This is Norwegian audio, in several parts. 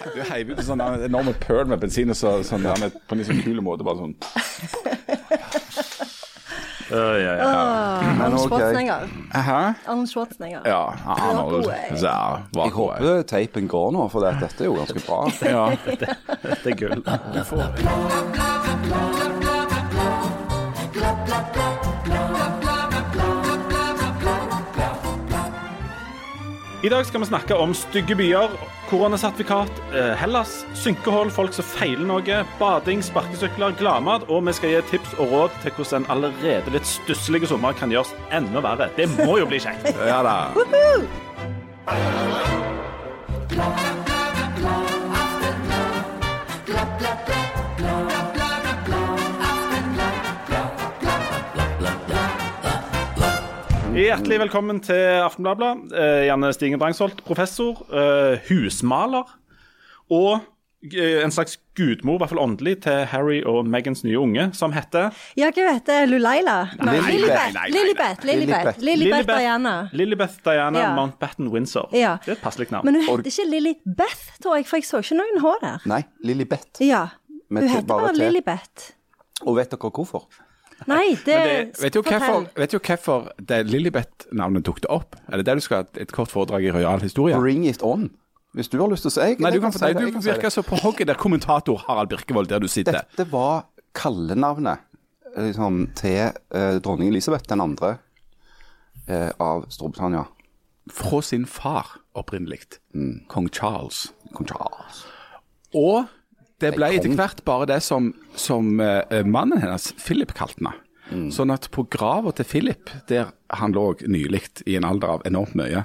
Du heiv ut en sånn enorme pøl med bensin og så, sånn på en litt sånn kul måte. bare sånn. Ja, ja, ja. Arnold. Schwarzenegger. Hæ? Arnold Schwarzenegger. Ja, Arnold. Ja, Jeg håper teipen går nå, for dette er jo ganske bra. Ja. dette er gull. Du får I dag skal vi snakke om stygge byer, koronasertifikat, eh, Hellas, synkehold, folk som feiler noe, bading, sparkesykler, gladmat, og vi skal gi tips og råd til hvordan en allerede litt stusslig sommer kan gjøres enda verre. Det må jo bli kjekt. Ja da. Hjertelig velkommen til Aftenbladet. Eh, Janne Stigen Drangsholt, professor, eh, husmaler og eh, en slags gudmor, i hvert fall åndelig, til Harry og Megans nye unge, som heter Ja, hva heter Lulaila? Nei, Lilibet. Lilibet. Lilibet. Diana. Lilibeth Diana Ja. Mountbatten Windsor. Ja. Det er et passelig navn. Men hun heter ikke Lilibeth, tror jeg, for jeg så ikke noen H der. Nei, Lilibet. Ja. Med Hun T- heter bare bare T. Og vet dere hvorfor? Nei, det, Vet du fortell. hvorfor, vet du hvorfor det Lillibet-navnet tok det opp? Er det det du skal ha et, kort foredrag i Royal Historie? Bring it on. Hvis du har lyst til å si jeg, Nei, du kan, si det, du det. virker så på hogget der kommentator Harald Birkevold, der du sitter. Dette var kallenavnet eh, liksom, til eh, dronning Elisabeth den andre eh, av Storbritannia. Fra sin far opprinnelig. Kong Charles. Kong Charles. Og det ble etter hvert bare det som, som uh, mannen hennes, Philip, kalte henne. Sånn at på grava til Philip, der han lå nylig i en alder av enormt mye,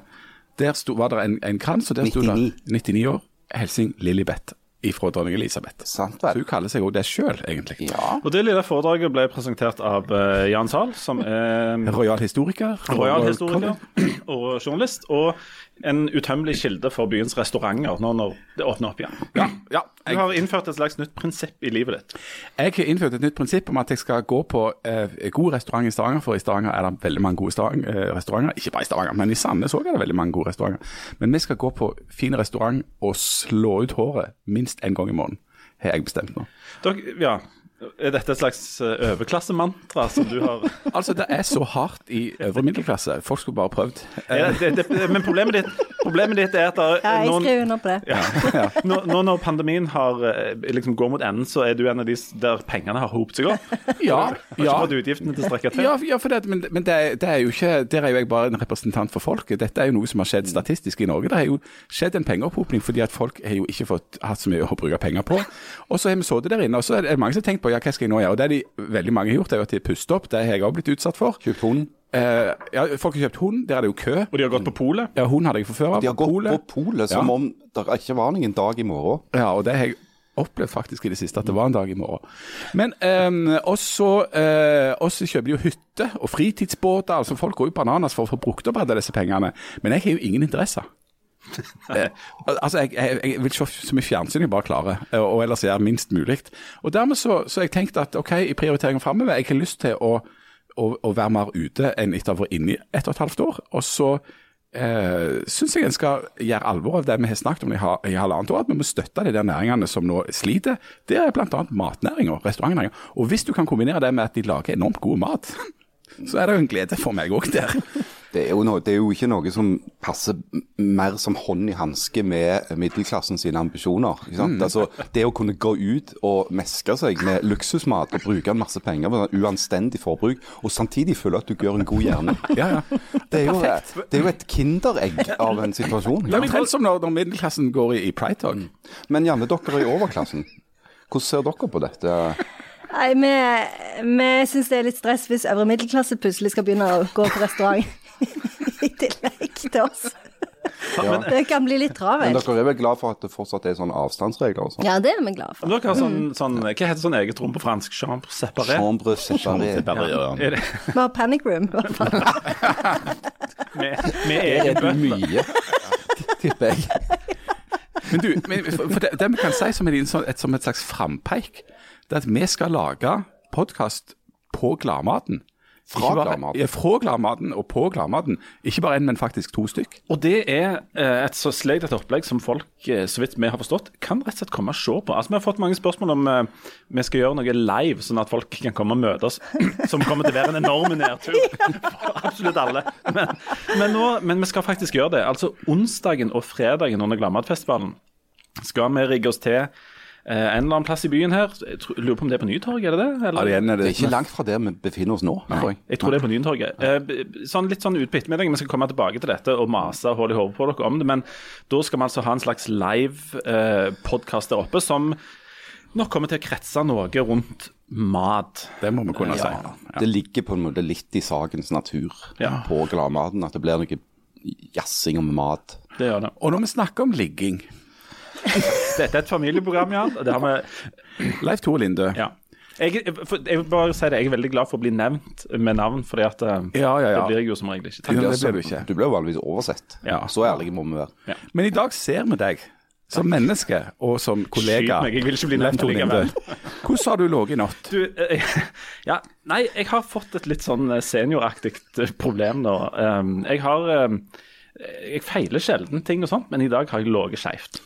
der sto, var det en, en krans, og der sto det 99. 99 år, Helsing Lilibet ifra dronning Elisabeth. Sant Så hun kaller seg òg det sjøl, egentlig. Ja. Og Det lille foredraget ble presentert av uh, Jan Zahl, som er Royal historiker. royal historiker og journalist, og en utømmelig kilde for byens restauranter nå når det åpner opp igjen. Ja, ja. Du har innført et slags nytt prinsipp i livet ditt. jeg har innført et nytt prinsipp om at jeg skal gå på eh, god restaurant i Stavanger, for i Stavanger er det veldig mange gode eh, restauranter. Ikke bare i Stavanger, men i Sandnes òg er det veldig mange gode restauranter. Men vi skal gå på fin restaurant og slå ut håret minst én gang i måneden, har jeg bestemt nå. Dere, ja, Er dette et slags eh, overklassemantra som du har Altså, det er så hardt i øvre middelklasse. Folk skulle bare prøvd. Ja, det, det, Men problemet ditt, problemet ditt er at det Ja, jeg noen skriver under på det. ja. nå, nå når pandemien har, eh, liksom går mot enden, så er du en av de der pengene har hopet seg opp. Ja, Har ikke ja. fått utgiftene til å strekke til. Ja, ja for det, men, men det, det er jo ikke, der er jo jeg bare en representant for folket. Dette er jo noe som har skjedd statistisk i Norge. Det har jo skjedd en pengeopphopning fordi at folk har jo ikke fått hatt så mye å bruke penger på. Og så har vi sittet der inne, og så er det mange som har tenkt på ja, hva skal jeg nå gjøre. Og det de veldig mange har gjort, er jo at de har pustet opp. Det har jeg også blitt utsatt for. Kjøpt hund. Eh, ja, folk har kjøpt hund, der er det jo kø. Og de har gått på polet. Ja, hund hadde jeg fra før av. De har gått Polet. på polet som Ja. om det ikke var noen dag i morgen. Ja, og det har jeg opplevd faktisk i det siste, at det var en dag i morgen. Men eh, også, eh, også kjøper de jo hytte og fritidsbåter. altså Folk går jo bananas for å få brukt opp alle disse pengene. Men jeg har jo ingen interesse. Eh, altså, jeg, jeg, jeg vil se så mye fjernsyn jeg bare klarer, eh, og ellers gjøre minst mulig. Og dermed så, har jeg tenkt at ok, i prioriteringen framover, jeg har lyst til å, å, å være mer ute enn etter å ha vært inne i ett og et halvt år. Og så eh, syns jeg en skal gjøre alvor av det vi har snakket om i, ha, i halvannet år, at vi må støtte de der næringene som nå sliter. Det er bl.a. matnæringa, restaurantnæringa. Og hvis du kan kombinere det med at de lager enormt god mat, så er det jo en glede for meg òg der. Det er, jo noe, det er jo ikke noe som passer mer som hånd i hanske med middelklassen sine ambisjoner. Ikke sant? Altså, det å kunne gå ut og meske seg med luksusmat og bruke en masse penger på uanstendig forbruk, og samtidig føle at du gjør en god gjerning. Ja, ja. Det er jo, det er jo et kinderegg av en situasjon. Det er omtrent som når, når middelklassen går i, i Pride-tog. Men Janne, dere er i overklassen. Hvordan ser dere på dette? Nei, vi, vi syns det er litt stress hvis øvre middelklasse plutselig skal begynne å gå på restaurant. I tillegg til oss. Det kan bli litt Men dere er vel glad for at det fortsatt er sånne avstandsregler og sånn? Ja, det er vi glad for. Dere har sånn, sånn, hva heter sånn eget rom på fransk? Chambre séparé? Chambre séparé. Er det, Vi har panic room, i hvert fall. med, med Det er bøtte? mye, tipper jeg. Men du, for det, det vi kan si som, en, som, et, som et slags frampeik, det er at vi skal lage podkast på gladmaten. Fra Gladmaten. Fra Gladmaten og på Gladmaten. Ikke bare én, men faktisk to stykk. Og det er eh, et så slegent opplegg som folk, eh, så vidt vi har forstått, kan rett og slett komme og se på. Altså, Vi har fått mange spørsmål om eh, vi skal gjøre noe live, sånn at folk kan komme og møte oss. Som kommer til å være en enorm nedtur for absolutt alle. Men, men, nå, men vi skal faktisk gjøre det. Altså onsdagen og fredagen under Gladmatfestivalen skal vi rigge oss til en eller annen plass i byen her. Jeg tror, lurer på om det er på Nytorget, er det det? Eller? Ja, det, er Det det, er ikke langt fra der vi befinner oss nå. tror jeg. Jeg tror det er på Nytorget. Eh, sånn, litt sånn utpå ettermiddagen. Vi skal komme tilbake til dette og mase hull i hodet på dere om det. Men da skal vi altså ha en slags live eh, podkast der oppe som nok kommer til å kretse noe rundt mat. det må vi kunne si. Det ligger på en måte litt i sakens natur Ja. på Gladmaten, at det blir noe jazzing om mat. Det gjør det. Og når vi snakker om ligging Dette er et familieprogram, ja. og Det har vi Leif Tore Lindø. Ja. Jeg, for, jeg vil bare si det, jeg er veldig glad for å bli nevnt med navn, fordi at eh, Ja, ja, ja. det blir jeg jo som regel ikke. Takk. det blir du ikke. Du blir jo vanligvis oversett. Ja. Så ærlige må vi være. Men i dag ser vi deg som menneske og som kollega. Skyt meg, jeg vil ikke bli nevnt likevel. Hvordan har du ligget i natt? Du, eh, ja, nei, jeg har fått et litt sånn eh, senioraktig problem nå. Um, jeg har um, Jeg feiler sjelden ting og sånt, men i dag har jeg ligget skeivt.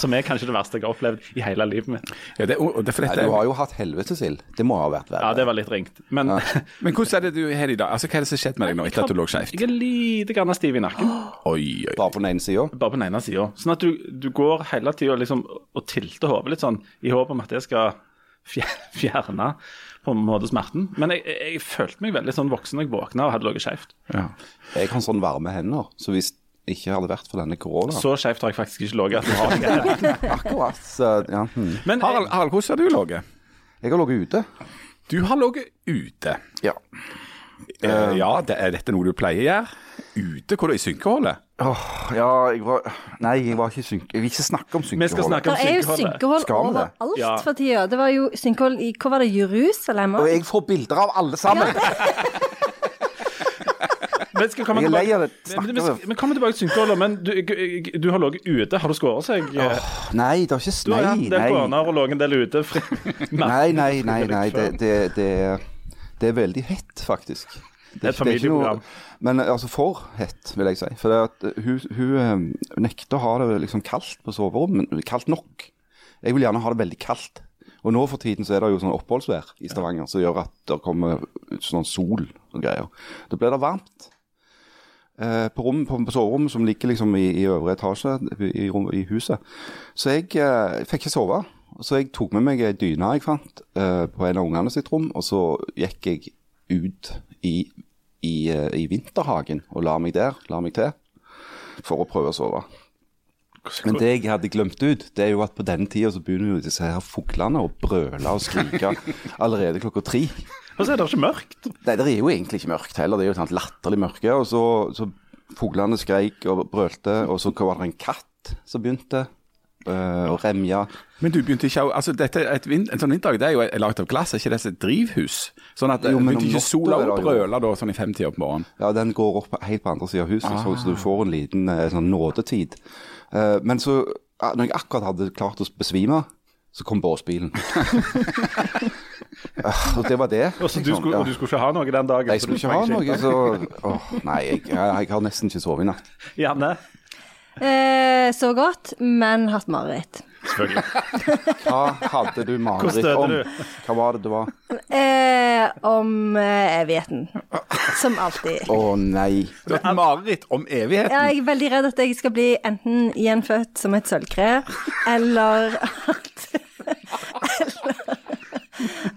Som er kanskje det verste jeg har opplevd i hele livet mitt. Ja, det, og det, er for Nei, du har jo hatt helvetesild. Det må ha vært verre. Ja, det var litt ringt. Men Men hvordan er det du har i dag? Altså, Hva er det som har skjedd med deg nå etter at du lå skeivt? jeg er lite grann stiv i nakken. Oi, oi. Bare på den ene sida. Bare på den ene sida. Sånn at du, du går hele tida liksom, og tilter hodet litt sånn, i håp om at det skal fjerne på en måte smerten. Men jeg, jeg, følte meg veldig sånn voksen da jeg våkna og hadde ligget skjevt. Ja. Jeg har sånn varme hender, så hvis ikke hadde vært for denne korona Så skjevt har jeg faktisk ikke ligget. Akkurat. Så, ja. Hmm. Men Harald, Harald, hvordan har du ligget? Jeg har ligget ute. Du har ligget ute. Ja. Uh, ja, det, er dette noe du pleier å gjøre? Ute? Hvor da, i synkeholdet? Åh, ja, jeg var Nei, jeg var ikke synk... Jeg vil ikke snakke om synkehold. Vi skal snakke om Det er jo synkeholdet. synkehold Skal vi det? overalt Ja. for tida. Det var jo synkehold i Hvor var det? Jerusalem? Og jeg får bilder av alle sammen. Vi skal komme Jeg er lei tilbake av det. Men Snakker vi, kommer tilbake til synkeholdet, men du, du har ligget ute. Har du skåret seg? Nei, det har ikke Du har hatt en del nei. koner og ligget en del ute. Fri- Nei, nei, nei. nei. Det, det, det, det er veldig hett, faktisk. Det er et noe- familieprogram. Men altså for hett, vil jeg si. For at eh, hun, hun eh, nekter å ha det liksom kaldt på soverommet. men Kaldt nok. Jeg vil gjerne ha det veldig kaldt. Og nå for tiden så er det jo sånn oppholdsvær i Stavanger som gjør at det kommer sånn sol og greier. Da blir det varmt. Eh, på, rom, på, på soverommet som ligger liksom i, i øvre etasje i, rom, i huset. Så jeg eh, fikk ikke sove. Så jeg tok med meg ei dyne jeg fant eh, på en av ungene sitt rom, og så gikk jeg ut i, i, eh, i vinterhagen og la meg der, la meg til, for å prøve å sove. Men det jeg hadde glemt ut, det er jo at på den tida så begynner jo disse her fuglene å brøle og skrike allerede klokka tre. Og så er det ikke mørkt. Nei, det er jo egentlig ikke mørkt heller, det er jo et sånt latterlig mørke. Og så, så fuglene skreik og brølte, og så var det en katt som begynte øh, remja. Men du begynte ikke å altså dette, et, vind, En sånn vinterdag det er jo lagd av glass, er ikke det et drivhus? Sånn at Jo, men begynte ikke sola å brøle da sånn i femtida på morgenen? Ja, den går opp helt på andre siden av huset, så, så du får en liten eh, sånn nådetid. Eh, men så, når jeg akkurat hadde klart å besvime, så kom båsbilen. Ah, og det var det. Og, så du liksom. skulle, Ja. og du skulle ikke ha noe den dagen. Jeg skulle ikke ha noe, så åh, Nei, jeg, jeg, jeg har nesten ikke sovet i natt. Janne? Eh, så godt, men hatt mareritt. Selvfølgelig. Hva hadde du mareritt om? Hva var det det var? Eh, om eh, evigheten. Som alltid. Å nei. Du har et mareritt om evigheten. Ja, jeg er veldig redd at jeg skal bli enten gjenfødt som et sølvkre, eller at Eller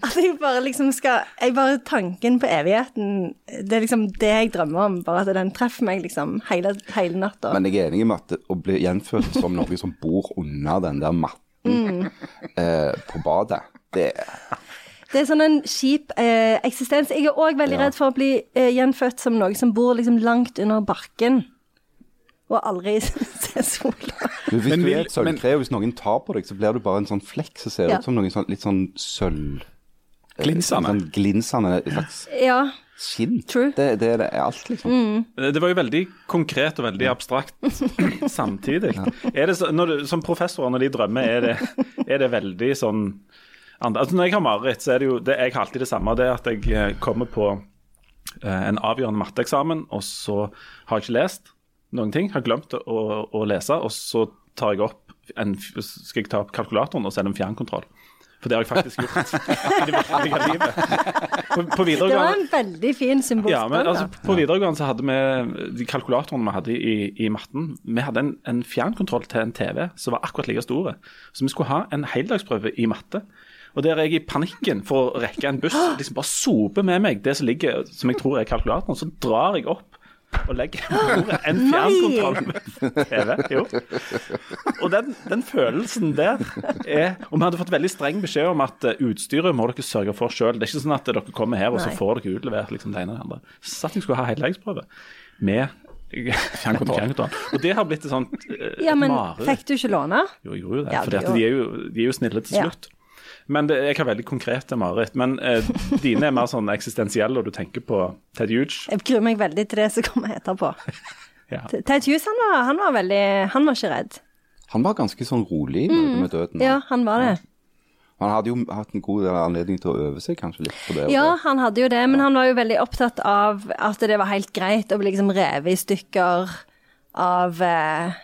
at jeg bare liksom skal jeg bare Tanken på evigheten, det er liksom det jeg drømmer om. Bare at den treffer meg liksom hele, hele natta. Men jeg er enig med at å bli gjenfødt som noe som bor under den der matten eh, på badet, det Det er sånn en kjip eh, eksistens. Jeg er òg veldig Ja. redd for å bli eh, gjenfødt som noe som bor liksom langt under barken. Og aldri se sola. Men Hvis Men du er et sølvkre, og hvis noen tar på deg, så blir du bare en sånn flekk som ser Ja. ut som noen sånn, litt sånn sølv... Glinsende. Sånn glinsende slags Ja. skinn. True. Det, det det, er alt, liksom. Det var jo veldig konkret og veldig abstrakt samtidig. Er det så, når du, som professorer, når de drømmer, er det, er det veldig sånn andre. Altså, når jeg har mareritt, så er det jo det, Jeg har alltid det samme. Det at jeg eh, kommer på eh, en avgjørende matteeksamen, og så har jeg ikke lest noen ting. Har glemt å, å lese, og så tar jeg opp en, skal jeg ta opp kalkulatoren og er en fjernkontroll. For det har jeg faktisk gjort i det virkelige livet. På, på Det var en veldig fin symbolsk ja, men altså. På videregående så hadde vi de kalkulatorene vi hadde i, i matten. Vi hadde en, en fjernkontroll til en TV som var akkurat like store. Så vi skulle ha en heldagsprøve i matte. Og der er jeg i panikken for å rekke en buss, liksom bare soper med meg det som ligger som jeg tror er kalkulatoren. Så drar jeg opp og legger på bordet en fjernkontroll med TV. Jo. Og den, den følelsen der er Og vi hadde fått veldig streng beskjed om at eh, utstyret må dere sørge for sjøl. Det er ikke sånn at dere kommer her og så får dere utlevert liksom det ene og det andre. Så satt jeg skulle ha heldagsprøve med fjernkontroll. Og det har blitt et sånt eh, Ja, men mare. fikk du ikke låne? Jo, jeg gjorde jo det. Ja, for de, de er jo snille til Ja. Men det, jeg har veldig konkrete mareritt. Men eh, dine er mer sånn eksistensielle, og du tenker på Ted Huge. Jeg gruer meg veldig til det som kommer etterpå. Ja. Ted Hughes, han var, han var veldig Han var ikke redd. Han var ganske sånn rolig i møte med døden. Mm. Ja, han var det. Han hadde jo hatt en god anledning til å øve seg kanskje litt på det. Ja, det. han hadde jo det, men han var jo veldig opptatt av at det var helt greit å bli liksom revet i stykker av eh,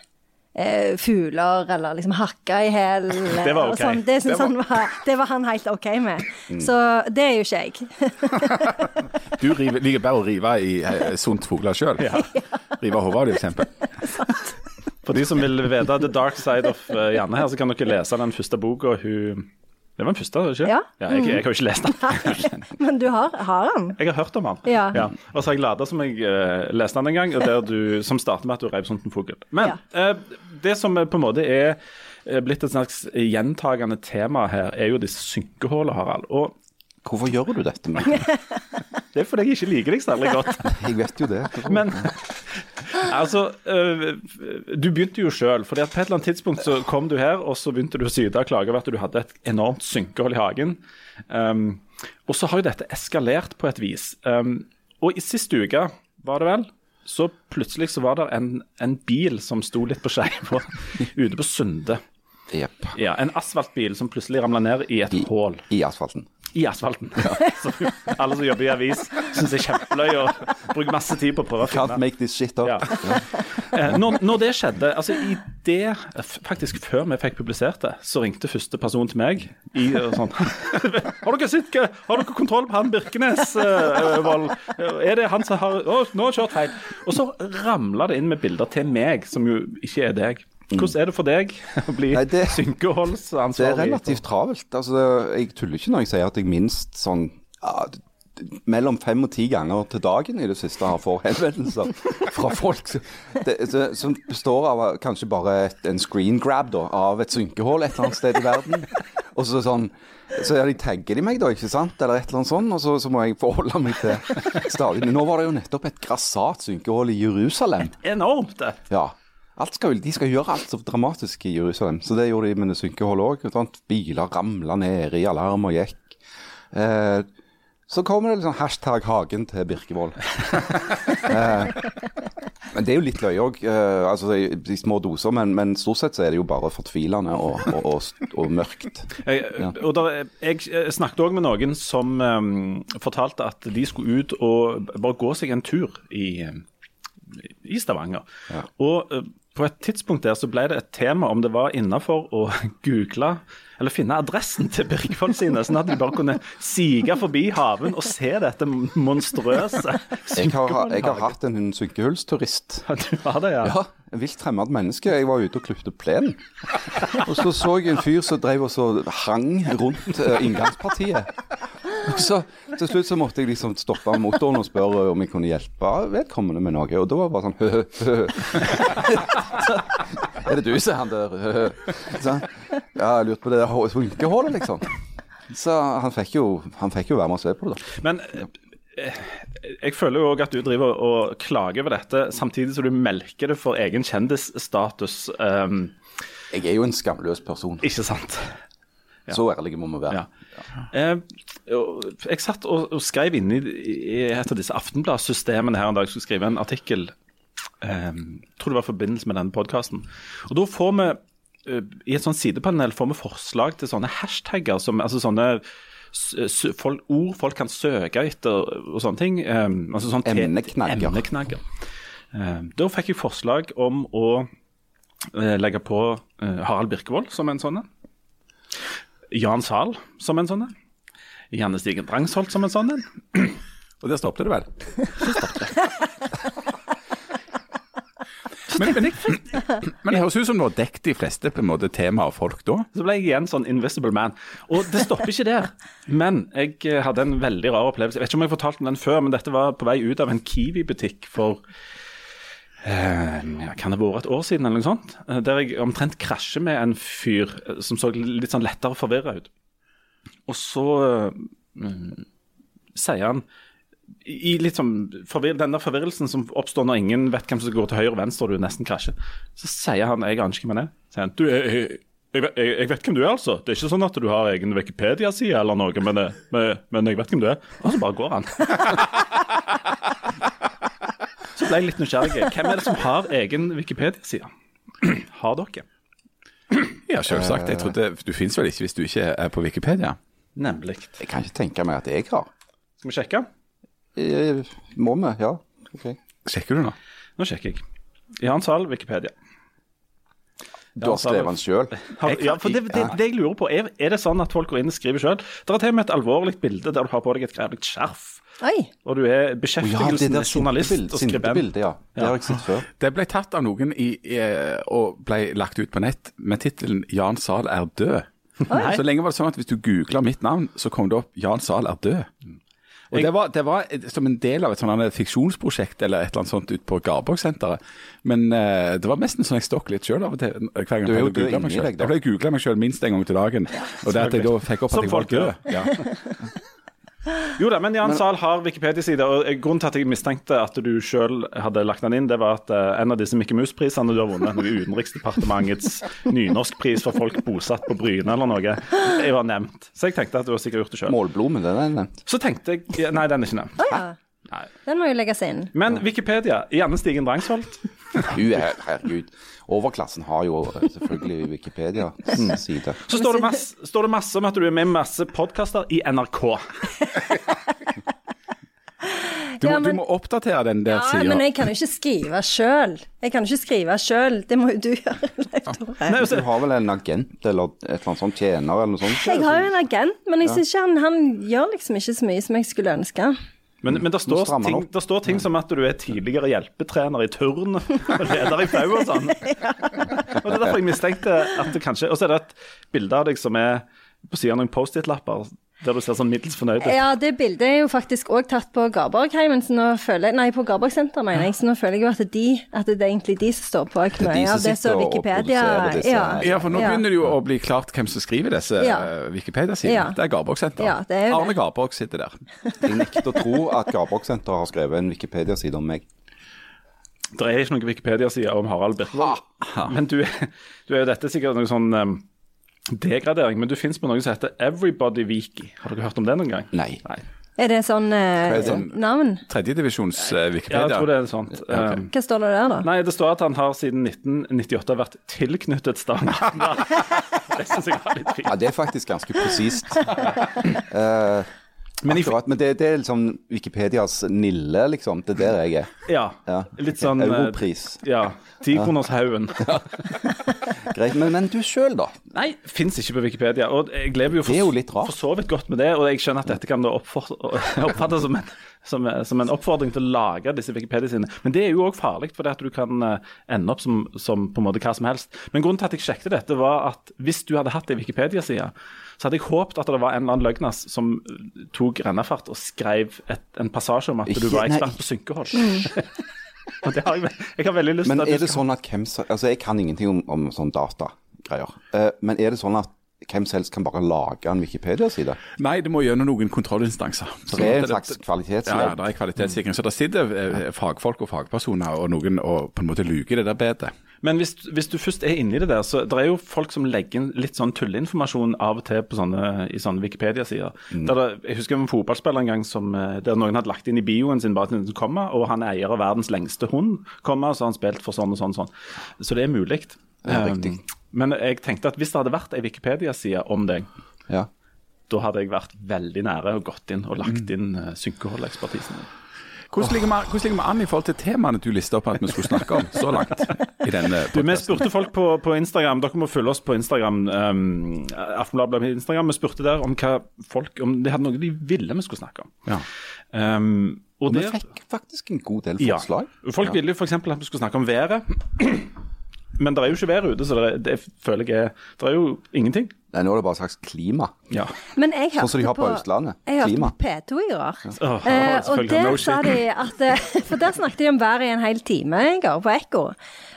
eh, fugler, eller liksom hakka i hæl. Det var ok. sånn. Det, Det var- Han var, det var han helt OK med. Så det er jo ikke jeg. Du river, liker bare å rive i eh, sunt fugler sjøl. Rive av hodet av dem, f.eks. For de som vil vite The Dark Side of eh, Janne her, så kan dere lese den første boka hun Det var den første, ikke Ja. jeg, jeg har jo ikke lest den. Men du har, har han? Jeg har hørt om den. Ja. Og så har jeg lada som jeg uh, leste den en gang, du, som starter med at du reiv sånt en fugl. Men uh, det som eh, på en måte er blitt et slags gjentagende tema her, er jo disse synkehullene, Harald. Og Hvorfor gjør du dette med meg? det er fordi jeg ikke liker deg særlig godt. Jeg vet jo det. Men altså øh, Du begynte jo sjøl. For på et eller annet tidspunkt så kom du her, og så begynte du å syte og klage over at du hadde et enormt synkehold i hagen. Um, og så har jo dette eskalert på et vis. Um, og i siste uke, var det vel, så plutselig så var det en, en bil som sto litt på skeiva ute på Sunde. Yep. Ja, En asfaltbil som plutselig ramla ned i et I, hull I asfalten. I asfalten. Som alle som jobber i avis, syns er kjempeløy og bruker masse tid på å prøve å Can't finne. make this shit up. Ja. Eh, når, når det skjedde, altså i det, faktisk før vi fikk publisert det, så ringte første person til meg i sånn Har dere sett Har dere kontroll på han Birkenes, eh, Vold? Er det han som har Å, nå har jeg kjørt feil. Og så ramla det inn med bilder til meg, som jo ikke er deg. Hvordan er det for deg å bli synkeholdsansvarlig? det- er relativt travelt. Altså, jeg tuller ikke når jeg sier at jeg minst sånn ja, mellom fem og ti ganger til dagen i det siste har fått henvendelser fra folk som- det, det, som består av kanskje bare et, en screen grab da, av et synkehull et eller annet sted i verden. Og så sånn så ja, de tagger de meg, da, ikke sant? Eller et eller annet sånt, og så, så må jeg forholde meg til stadig. Nå var det jo nettopp et grassat synkehull i Jerusalem. Enormt, det. Ja. Skal, de skal gjøre alt så dramatisk i Jerusalem, så det gjorde de med det synkeholdet òg. Biler ramla ned i alarm og gikk. Eh, så kommer det liksom hashtag 'Hagen til Birkevold'. eh, men det er jo litt løye òg, eh, altså i, i små doser. Men, men stort sett så er det jo bare fortvilende og, og, og, og mørkt. Jeg, og der, jeg eh, snakket òg med noen som um, fortalte at de skulle ut og bare gå seg en tur i, eh, i Stavanger. Og eh, på et tidspunkt der så ble det et tema om det var innafor å google eller finne adressen til Birkvold sine, sånn at de bare kunne sige forbi haven og se dette monstrøse Jeg har, jeg har hatt en synkehullsturist. Du har det, ja? Ja, vilt fremmed menneske. Jeg var ute og klipte plenen. Og så så jeg en fyr som drev og så hang rundt eh, inngangspartiet. Og så Til slutt så måtte jeg liksom stoppe motoren og spørre om jeg kunne hjelpe vedkommende med noe. Og da var det bare sånn hø, hø, hø. Er det du, sier han der. Hø, hø. Så, ja, jeg lurte på det der hunkehullet, liksom. Så han fikk, jo, han fikk jo være med og se på det, da. Men eh, jeg føler jo òg at du driver og klager over dette, samtidig som du melker det for egen kjendisstatus. Um, Jeg er jo en skamløs person. ikke sant? Så ærlige må vi være. Ja. Eh, jeg satt og, og skrev inn i, i et av disse Aftenblad-systemene her en dag. Jeg skulle skrive en artikkel eh, tror det var i forbindelse med denne podkasten. Og da får vi eh, i et sånt sidepanel får vi forslag til sånne hashtagger, som, altså sånne folk, ord folk kan søke etter og sånne ting. eh, altså sånn Emneknagger. emneknagger. Da fikk jeg forslag om å legge på Harald Birkevold som en sånn en. Jan Zahl som en sånn en. Janne Stigen Drangsholt som en sånn en. Og der stoppet det vel? men, men, men det høres ut som du har dekket de fleste på en måte temaer og folk da. Så ble jeg igjen sånn invisible man. Og det stopper ikke der. Men jeg eh, hadde en veldig rar opplevelse. Jeg vet ikke om jeg fortalte den før, men dette var på vei ut av en Kiwi-butikk for Kan det ha vært et år siden, eller noe sånt? Eh, Der jeg omtrent krasjer med en fyr eh, som så litt sånn lettere forvirra ut. Og så eh, sier han i litt sånn den der forvirrelsen som oppstår når ingen vet hvem som går til høyre og venstre og du nesten krasjer, så sier han Jeg aner ikke hvem han er. Jeg, jeg, jeg, jeg, jeg vet hvem du er, altså. Det er ikke sånn at du har egen Wikipedia-side eller noe, men, men, men jeg vet hvem du er. Og så bare går han. ble jeg litt nysgjerrig. Hvem er det som har egen Wikipedia-side? Har dere? Ja, selvsagt. Jeg trodde, Du finnes vel ikke hvis du ikke er på Wikipedia? Nemlig. Jeg kan ikke tenke meg at jeg har. Skal vi sjekke? Eh, Må vi? Ja. ok. Sjekker du nå? Nå sjekker jeg. Jan Sahl, Wikipedia. Du har skrevet den sjøl? Ja, for det, det, det jeg lurer på, er, er det sånn at folk går inn og skriver sjøl? Det er til og med et alvorlig bilde der du har på deg et grevlig skjerf, Oi. og du er beskjeftigelsen oh, ja, journalist og skribent. ja. Det har jeg sett før. Det ble tatt av noen i, i, og ble lagt ut på nett med tittelen 'Jan Zahl er død'. Så lenge var det sånn at hvis du googla mitt navn, så kom det opp 'Jan Zahl er død'. Og det var, det var som en del av et sånt fiksjonsprosjekt eller et eller annet sånt ute på Garborg-senteret. Men uh, det var mest en sånn jeg stokk litt sjøl av og til. Hver gang Du er jo jeg googlet død meg inni selv. deg, da. Jeg ble å meg sjøl minst en gang til dagen. Og det at jeg da fikk opp Som at jeg var død. Ja. Jo da, men Jan Zahl har Wikipedia-side, og grunnen til at jeg mistenkte at du sjøl hadde lagt den inn, det var at eh, en av disse Mikke Mus-prisene du har vunnet, noe Utenriksdepartementets nynorskpris for folk bosatt på Bryne eller noe, jeg var nevnt. Så jeg tenkte at du har sikkert gjort det sjøl. Målblomen, den er nevnt. Så tenkte jeg Nei, den er ikke nevnt. Å ja. Nei. Den må jo legges inn. Men Wikipedia, Janne Stigen Drangsholt. Herregud. Overklassen har jo selvfølgelig Wikipedia-side. Så står det, masse, står det masse om at du er med i masse podkaster i NRK. Du, Ja, men- du må oppdatere den der Ja, sida. men jeg kan jo ikke skrive sjøl. Jeg kan jo ikke skrive sjøl. Det må jo du gjøre, Nei, altså, Du har vel en agent eller et eller annet sånt tjener eller noe sånt? Jeg har jo en agent, men jeg synes ikke han, han gjør liksom ikke så mye som jeg skulle ønske. Men, men det, står ting, det står ting som at du er tidligere hjelpetrener i turn og leder i FAU og sånn. Og Det er derfor jeg mistenkte at det kanskje Og så er det et bilde av deg som er på siden av noen Post-It-lapper, der du ser sånn middels fornøyd ut. Ja, det bildet er jo faktisk òg tatt på Garborgheimen, så nå føler jeg Nei, på Garborgsenteret, mener jeg. Så nå føler jeg jo at, de, at det er egentlig de som står på er de mye som av det sitter som Wikipedia produserer disse- ja, Ja, for nå ja. begynner det jo å bli klart hvem som skriver disse Ja. eh, Wikipedia-sidene. Ja. Det er Garborg-senteret. Ja. Arne Garborg sitter der. Jeg nekter å tro at Garborg-senteret har skrevet en Wikipedia-side om meg. Det er ikke noen Wikipedia-side om Harald Birkvold, Men du, du er jo dette sikkert noe sånn um, degradering, men du fins på noe som heter Everybody Wiki. Har dere hørt om det noen gang? Nei. Nei. Er det sånn eh, er det? navn? Tredjedivisjons uh, Ja, jeg tror det er sånt. Okay. Hva står det der, da? Nei, det står at han har siden 1998 vært tilknyttet Stavanger Det syns jeg var litt Ja, det er faktisk ganske presist. Eh, Men akkurat, men det, det er liksom Wikipedias Nille, liksom. Det er der jeg er. Ja. Ja. Litt sånn eh, Europris. Ja. Tikronershaugen. Greit. Men, men du sjøl, da? Nei, fins ikke på Wikipedia. Og jeg lever jo for, Det er jo litt rart. for så vidt godt med det. Og jeg skjønner at dette kan oppfattes som en, som, som en oppfordring til å lage disse Wikipedia sine. Men det er jo òg farlig, for det at du kan eh, ende opp som, som på en måte hva som helst. Men grunnen til at jeg sjekket dette, var at hvis du hadde hatt ei Wikipedia-side, så hadde jeg håpet at det var en eller annen løgnas som tok rennefart og skrev et, en passasje om at du var nei, ekspert på synkehold. og det har jeg, jeg har veldig lyst Men til Men er det skal sånn at hvem som Altså, jeg kan ingenting om, om sånn datagreier. Uh, men er det sånn at hvem som helst kan bare lage en Wikipedia-side? Nei, det må gjennom noen kontrollinstanser. Så det er en slags kvalitetssikring? ja, det er kvalitetssikring. Så det sitter eh, fagfolk og fagpersoner og noen og på en måte luker det der bedet. Men hvis, hvis du først er inne i det der, så det er jo folk som legger inn litt sånn tulleinformasjon av og til på sånne, i sånne Wikipedia-sider. Mm. Jeg husker en fotballspiller en gang som, eh, der noen hadde lagt inn i bioen sin bare et komma, og han er eier av verdens lengste hund, komma, så har han spilt for sånn og sånn. og sånn. Så det er mulig. Ja, Um. Men jeg tenkte at hvis det hadde vært ei Wikipedia-side om deg, Ja. da hadde jeg vært veldig nære og gått inn og lagt inn uh, synkeholdekspertisen. Hvordan ligger, vi, hvordan ligger vi an i forhold til temaene du lista opp at vi skulle snakke om så langt? i denne Du, Vi spurte folk på, på Instagram, dere må følge oss på Instagram. Um, Aftenbladet Instagram. Vi spurte der om hva folk, om de hadde noe de ville vi skulle snakke om. Ja. Um, og Og vi fikk faktisk en god del Ja. forslag. Folk ville f.eks. at vi skulle snakke om været. Men det er jo ikke vær ute, så det, er, det føler jeg er Det er jo ingenting. Nei, nå er det bare slags klima. Ja. Men jeg hørte Sånn som de har på Østlandet. Jeg hørte Klima. på P2 i går. Åh, Eh, og der No sa de at eh, For der snakket de om været i en hel time i går, på Ekko.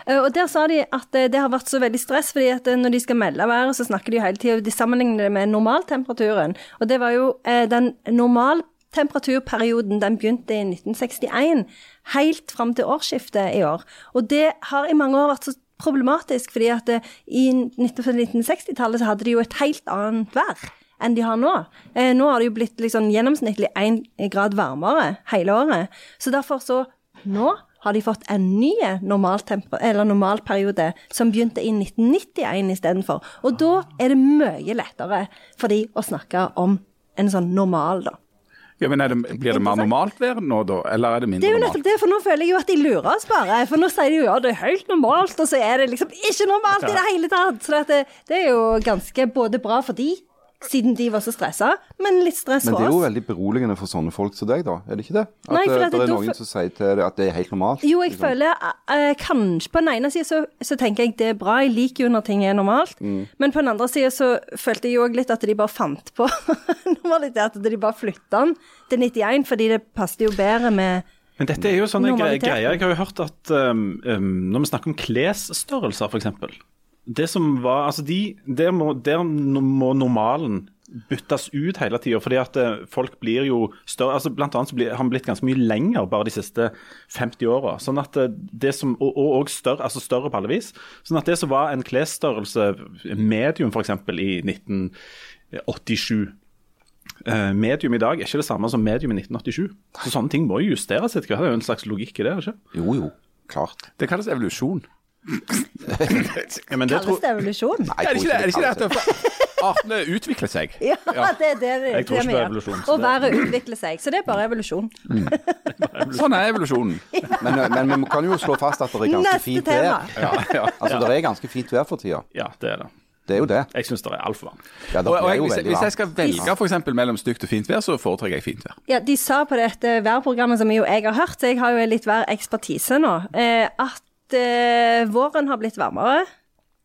Eh, og der sa de at eh, det har vært så veldig stress, fordi at når de skal melde været, så snakker de hele tida De sammenligner det med normaltemperaturen. Og det var jo eh, den normaltemperaturperioden den begynte i 1961, helt fram til årsskiftet i år. Og det har i mange år vært så problematisk, fordi at eh, i 1960-tallet så hadde de jo et helt annet vær enn de har nå. Eh, nå har det jo blitt liksom gjennomsnittlig én grad varmere hele året. Så derfor så Nå har de fått en ny normalperiode som begynte i 1991 istedenfor. Og da er det mye lettere for de å snakke om en sånn normal, da. Ja, men er det, Blir det mer normalt vær nå, da? Eller er det mindre normalt? Det er jo nettopp det, for nå føler jeg jo at de lurer oss bare. For nå sier de jo ja, det er helt normalt, og så er det liksom ikke normalt i det hele tatt. Så det, det er jo ganske både bra for de, siden de var så stressa, men litt stress for oss. Men det er jo veldig beroligende for sånne folk som deg, da. Er det ikke det? At Nei, eh, at det er noen som sier til deg at det er helt normalt. Jo, jeg liksom. føler uh, kanskje På den ene sida så, så tenker jeg det er bra, jeg liker jo når ting er normalt. Mm. Men på den andre sida så følte jeg jo òg litt at de bare fant på normalitet. At de bare flytta den til 91, fordi det passet jo bedre med Men dette er jo sånne greier. Jeg har jo hørt at um, um, når vi snakker om klesstørrelser, f.eks. Det som var Altså, de, der, må, der må normalen byttes ut hele tida. Fordi at eh, folk blir jo større altså Blant annet så blir, har han blitt ganske mye lenger bare de siste 50 åra. Sånn at eh, det som, og, og, og større, altså større på alle vis. Sånn at det som var en klesstørrelse medium f.eks. i 1987 Eh, medium i dag er ikke det samme som medium i 1987. Så Sånne ting må jo justeres etter hvert. Det er jo en slags logikk i det. ikke? Jo, jo. Klart. Det kalles evolusjon. Ja, men det Kalles det evolusjon? Nei, Er det ikke det, er det, ikke det at artene utvikler seg? Ja, det er det, det, Jeg tror ikke vi på evolusjon, være Og utvikle utvikler seg. Så det er bare evolusjon. Sånn er evolusjonen. Men, eh, men vi kan jo slå fast at det er ganske Neste fint vær. Ja, ja. Altså, det er ganske fint vær for tida. ja, det er det. Det er jo det. Jeg syns det er altfor varmt. Ja, Og, og jeg, hvis, hvis jeg skal velge for eksempel mellom stygt og fint vær, så foretrekker jeg fint vær. Ja, De sa på dette værprogrammet som jo jeg har hørt, så jeg har jo litt værekspertise nå, eh, at eh, våren har blitt varmere.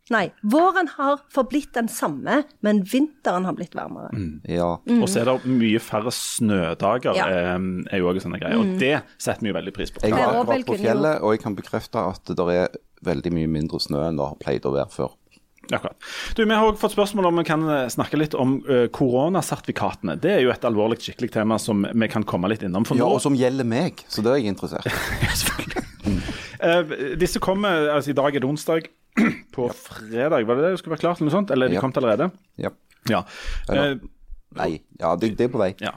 Nei, våren har forblitt den samme, men vinteren har blitt varmere. Ja. Mm. Og så er det mye færre snødager, Ja. eh, er jo også sånne greier. Og det setter vi jo veldig pris på. Jeg har vært på fjellet, og jeg kan bekrefte at det er veldig mye mindre snø enn det har pleid å være før. Akkurat. Du, Vi har også fått spørsmål om vi kan eh, snakke litt om eh, koronasertifikatene. Det er jo et alvorlig skikkelig tema som vi kan komme litt innom. For Ja, og som gjelder meg, så det er jeg interessert i. Ja. Eh, disse kommer altså I dag er det onsdag. På fredag, var det det det skulle være klart? eller noe sånt? Eller de Ja. kommet allerede? Ja. Ja. Uh, Nei, ja, det, det er på vei. ja.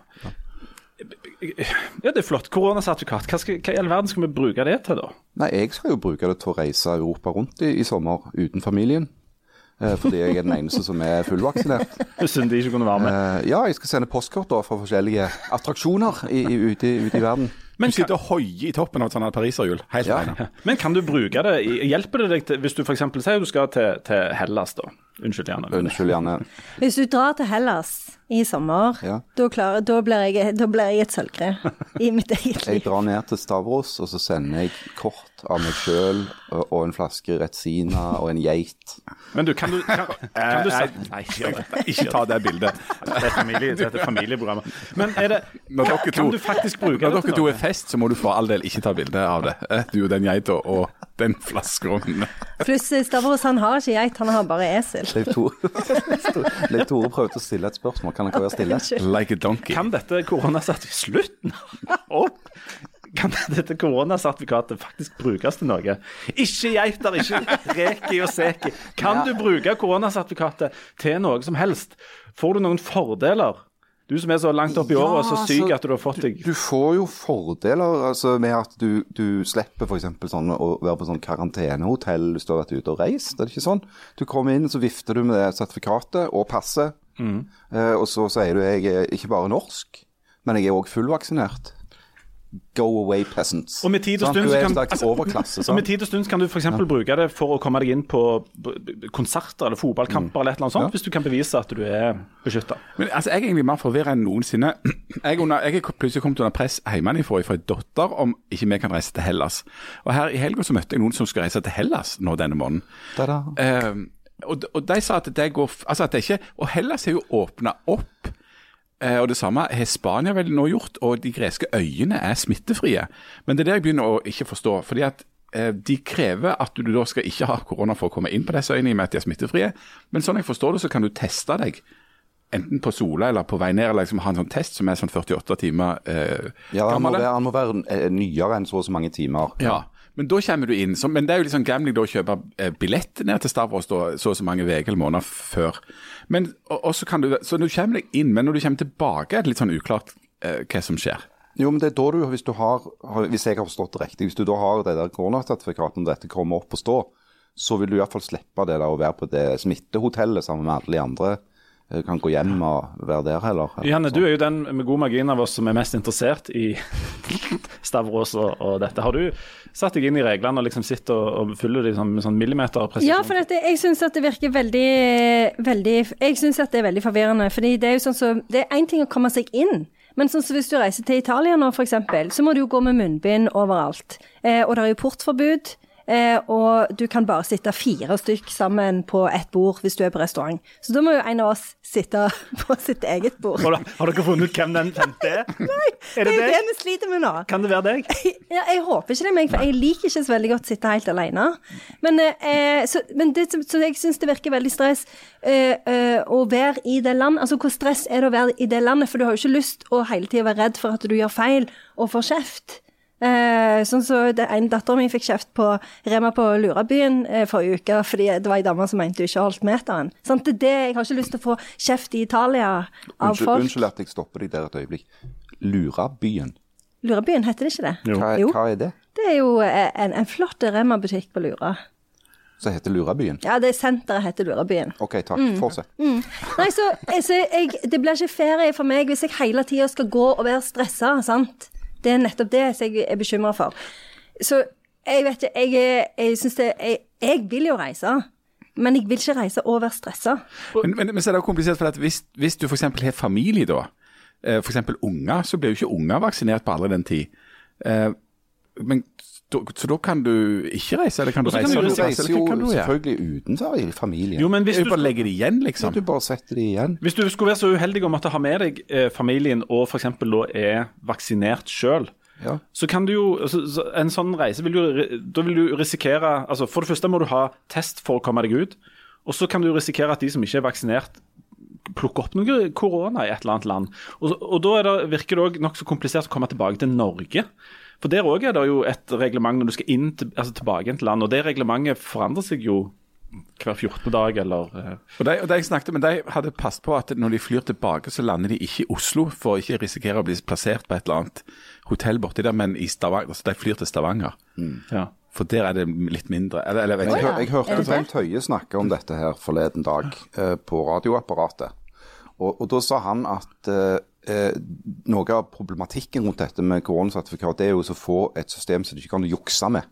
ja, det er flott. Koronasertifikat. Hva, skal, hva i all verden skal vi bruke det til, da? Nei, jeg skal jo bruke det til å reise Europa rundt i, i sommer uten familien. Eh, fordi jeg er den eneste som er fullvaksinert. Synd de ikke kunne være med. Eh, ja, jeg skal sende postkort da fra forskjellige attraksjoner i, i, ute, ute i verden. Men du sitter og hoier i toppen av et sånt pariserhjul. Helt Ja. alene. Men kan du bruke det? Hjelper det deg til Hvis du f.eks. sier du skal til, til Hellas, da. Unnskyld gjerne. Unnskyld, gjerne. Hvis du drar til Hellas i sommer, Ja. da, klarer, da, blir jeg, da blir jeg et sølvkre i mitt eget liv. Jeg drar ned til Stavros, og så sender jeg kort av meg sjøl og, og en flaske Retsina og en geit. Men du, kan du, kan, kan du Nei, nei, ikke, ikke ta det bildet. Det er familie, dette er familieprogrammet. Men er det Når dere to, Kan du faktisk bruke når dere to er fest, så må du for all del ikke ta bilde av det. Du og den geita og den flaska. Pluss Stavros, han har ikke geit, han har bare esel. Leif Tore, Tore prøvde å stille et spørsmål. Kan han ikke være stille? Like a donkey. Kan dette koronasertifikatet! Opp! Kan dette koronasertifikatet faktisk brukes til noe? Ikke geiter, ikke reki og seki. Kan Ja. du bruke koronasertifikatet til noe som helst? Får du noen fordeler Du som er så langt opp i året og så syk altså, at du har fått deg Du får jo fordeler altså, med at du, du slipper f.eks. Sånn, å være på sånn karantenehotell hvis du har vært ute og reist. Er ikke sånn? Du kommer inn, så vifter du med det sertifikatet og passet. Eh, og så sier du jeg er ikke bare norsk, men jeg er òg fullvaksinert. Go away, peasants. Og med tid og stund du er kan- en slags altså, overklasse. Så med tid og stund kan du f.eks. bruke det for å komme deg inn på konserter eller fotballkamper eller et eller annet sånt, hvis du kan bevise at du er beskytta. Men altså, Jeg er egentlig mer forvirra enn noensinne. Jeg, under, jeg er plutselig kommet under press hjemmefra fra en datter om ikke vi kan reise til Hellas. Og her I helga så møtte jeg noen som skulle reise til Hellas nå denne måneden. Da da. Eh, og, de- og de sa at det går altså at det ikke, Og Hellas har jo åpna opp. Eh, og Det samme har Spania vel nå gjort, og de greske øyene er smittefrie. Men det er det jeg begynner å ikke forstå. fordi at eh, De krever at du da skal ikke ha korona for å komme inn på disse øyene, i og med at de er smittefrie. Men sånn jeg forstår det, så kan du teste deg enten på Sola eller på vei ned, eller liksom ha en sånn test som er sånn 48 timer eh, Ja, han må være, han må være eh, nyere enn så og så mange timer. Ja, men da kommer du inn. Så, men det er jo litt sånn gambling da å kjøpe eh, billett ned til Stavros da, så og så mange uker eller måneder før. Men, og, kan du, så du kommer deg inn, men når du kommer tilbake er det litt sånn uklart eh, hva som skjer. Jo, men det er da du, hvis du har- hvis jeg har forstått det riktig, hvis du da har det der koronasertifikatet når dette kommer opp og stå, så vil du iallfall slippe det der å være på det smittehotellet sammen med alle de andre. Eh, Kan gå hjem og være der heller. Janne, du er jo den med god margin av oss som er mest interessert i Stavros og, og dette. Har du satt deg inn i reglene og liksom sitter og, og følger dem sånn, med sånn millimeterpresisjon? Ja, for dette, jeg syns at det virker veldig, veldig Jeg synes at det er veldig forvirrende. fordi det er jo sånn så, Det er én ting å komme seg inn. Men sånn som hvis du reiser til Italia nå, f.eks., så må du jo gå med munnbind overalt. Eh, og det er jo portforbud. Eh, og du kan bare sitte fire stykk sammen på ett bord hvis du er på restaurant. Så da må jo en av oss sitte på sitt eget bord. Har, har dere funnet ut hvem den femte er? Nei, Er det det er jo det vi sliter med nå. Kan det være deg? Ja, jeg håper ikke det meg, for jeg liker ikke så veldig godt å sitte helt alene. Men, eh, så, men det, så jeg syns det virker veldig stress eh, eh, å være i det landet. Altså, hvor stress er det å være i det landet? For du har jo ikke lyst å hele tida være redd for at du gjør feil og får kjeft. Eh, sånn så det En datter mi fikk kjeft på Rema på Lurabyen eh, forrige uke fordi det var ei dame som mente hun ikke holdt meteren. Sånn, Det det, jeg har ikke lyst til å få kjeft i Italia av Unnskyld, folk. unnskyld at jeg stopper deg der et øyeblikk. Lurabyen, Lurabyen, heter det ikke det? hva, Jo. hva er det? Det er jo eh, en, en flott Rema-butikk på Lura. Som heter Lurabyen? Ja, det senteret heter Lurabyen. OK, takk. Mm. Fortsett. Nei, så, så jeg, Det blir ikke ferie for meg hvis jeg hele tida skal gå og være stressa. sant? Det er nettopp det jeg er bekymra for. Så jeg vet ikke Jeg, jeg syns det jeg, jeg vil jo reise, men jeg vil ikke reise og være stressa. Men, men, men så er det jo komplisert, for at hvis, hvis du f.eks. har familie, da, eh, f.eks. unger, så blir jo ikke unger vaksinert på alle den tid. Eh, men Så da kan du ikke reise, eller kan du kan reise? du reise, reise eller hva jo kan du selvfølgelig utenfor i familien. Jo, men hvis Du du, bare legger det igjen, liksom. liksom. du bare setter det igjen. hvis du skulle være så uheldig om måtte ha med deg eh, familien og f.eks. da er vaksinert sjøl, Ja. så kan du jo altså, så En sånn reise vil du Da vil du risikere altså For det første må du ha test for å komme deg ut. Og så kan du risikere at de som ikke er vaksinert, plukker opp noe korona i et eller annet land. Og, og da er det, virker det òg nokså komplisert å komme tilbake til Norge. For der òg er det jo et reglement når du skal inn til, altså tilbake til land, og det reglementet forandrer seg jo hver 14. dag, eller eh, Og de, og de jeg snakket med, de hadde passet på at når de flyr tilbake, så lander de ikke i Oslo, for å ikke risikere å bli plassert på et eller annet hotell borti der, men i Stavanger. Så de flyr til Stavanger. ja. For der er det litt mindre. Eller, eller jeg jeg, Jeg, jeg hørte? Bent Høie snakke om dette her forleden dag eh, på radioapparatet. Og, og da sa han at eh, eh, noe av problematikken rundt dette med koronasertifikat, det er jo å få et system som du ikke kan jukse med.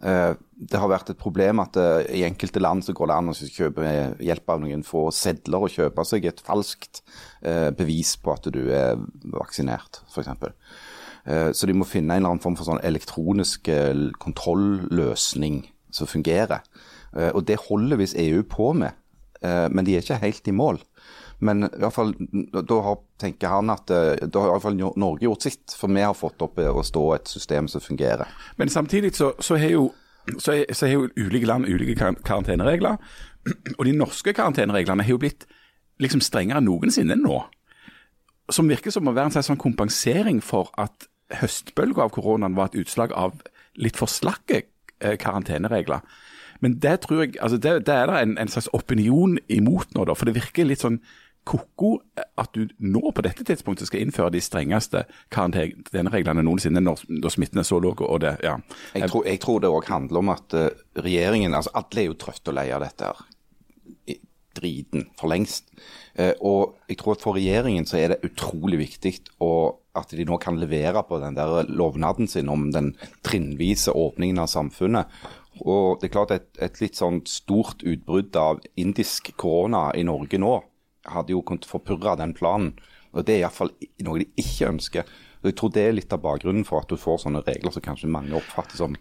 Eh, det har vært et problem at eh, i enkelte land så går det an å kjøpe med hjelp av noen få sedler og kjøpe seg et falskt eh, bevis på at du er vaksinert, f.eks. Eh, Så de må finne en eller annen form for sånn elektronisk kontrolløsning kontrollløsning som fungerer. Eh, Og det holder visst EU på med, eh, men de er ikke helt i mål. Men i hvert fall, da har, tenker han at eh, da har i hvert fall Norge gjort sitt, for vi har fått opp eh, å stå et system som fungerer. Men samtidig så, så har jo så er, så har jo ulike land ulike kar- karanteneregler. Og de norske karantenereglene har jo blitt liksom strengere enn noensinne nå. Som virker som å være en slags sånn kompensering for at høstbølga av koronaen var et utslag av litt for slakke eh, karanteneregler. Men det tror jeg, altså det, det er det en, en slags opinion imot nå, da. For det virker litt sånn ko-ko at du nå på dette tidspunktet skal innføre de strengeste karantenereglene noensinne når, når smitten er så lav. ja. Jeg tror, jeg tror det òg handler om at eh, regjeringen altså Alle er jo trøtte og lei av dette. her. Driten for lengst. Eh, og jeg tror at for regjeringen så er det utrolig viktig at de nå kan levere på den der lovnaden sin om den trinnvise åpningen av samfunnet. Og det er klart et, et litt sånn stort utbrudd av indisk korona i Norge nå hadde jo kunnet forpurre den planen. Og Det er iallfall noe de ikke ønsker. Og Jeg tror det er litt av bakgrunnen for at du får sånne regler som kanskje mange oppfatter som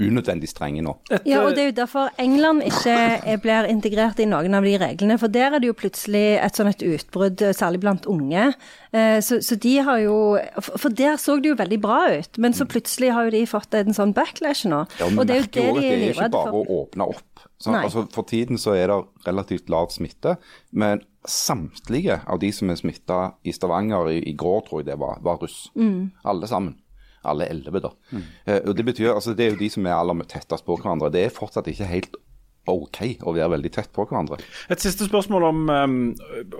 unødvendig strenge nå. Ja, og det er jo derfor England ikke blir integrert i noen av de reglene. For der er det jo plutselig et sånn et utbrudd, særlig blant unge. Eh, Så, så de har jo For der så det jo veldig bra ut, men så plutselig har jo de fått en sånn backlash nå. Ja, men og det er jo det de er at for. det er er ikke bare for. å åpne opp. Altså, for tiden så er det relativt lav smitte, men samtlige av de som er smitta i Stavanger i, i går, tror jeg det var, var russ. Mm. Alle sammen. Alle elleve, da. Eh, og Det betyr, altså det er jo de som er aller tettest på hverandre. Det er fortsatt ikke helt OK å være veldig tett på hverandre. Et siste spørsmål om, um,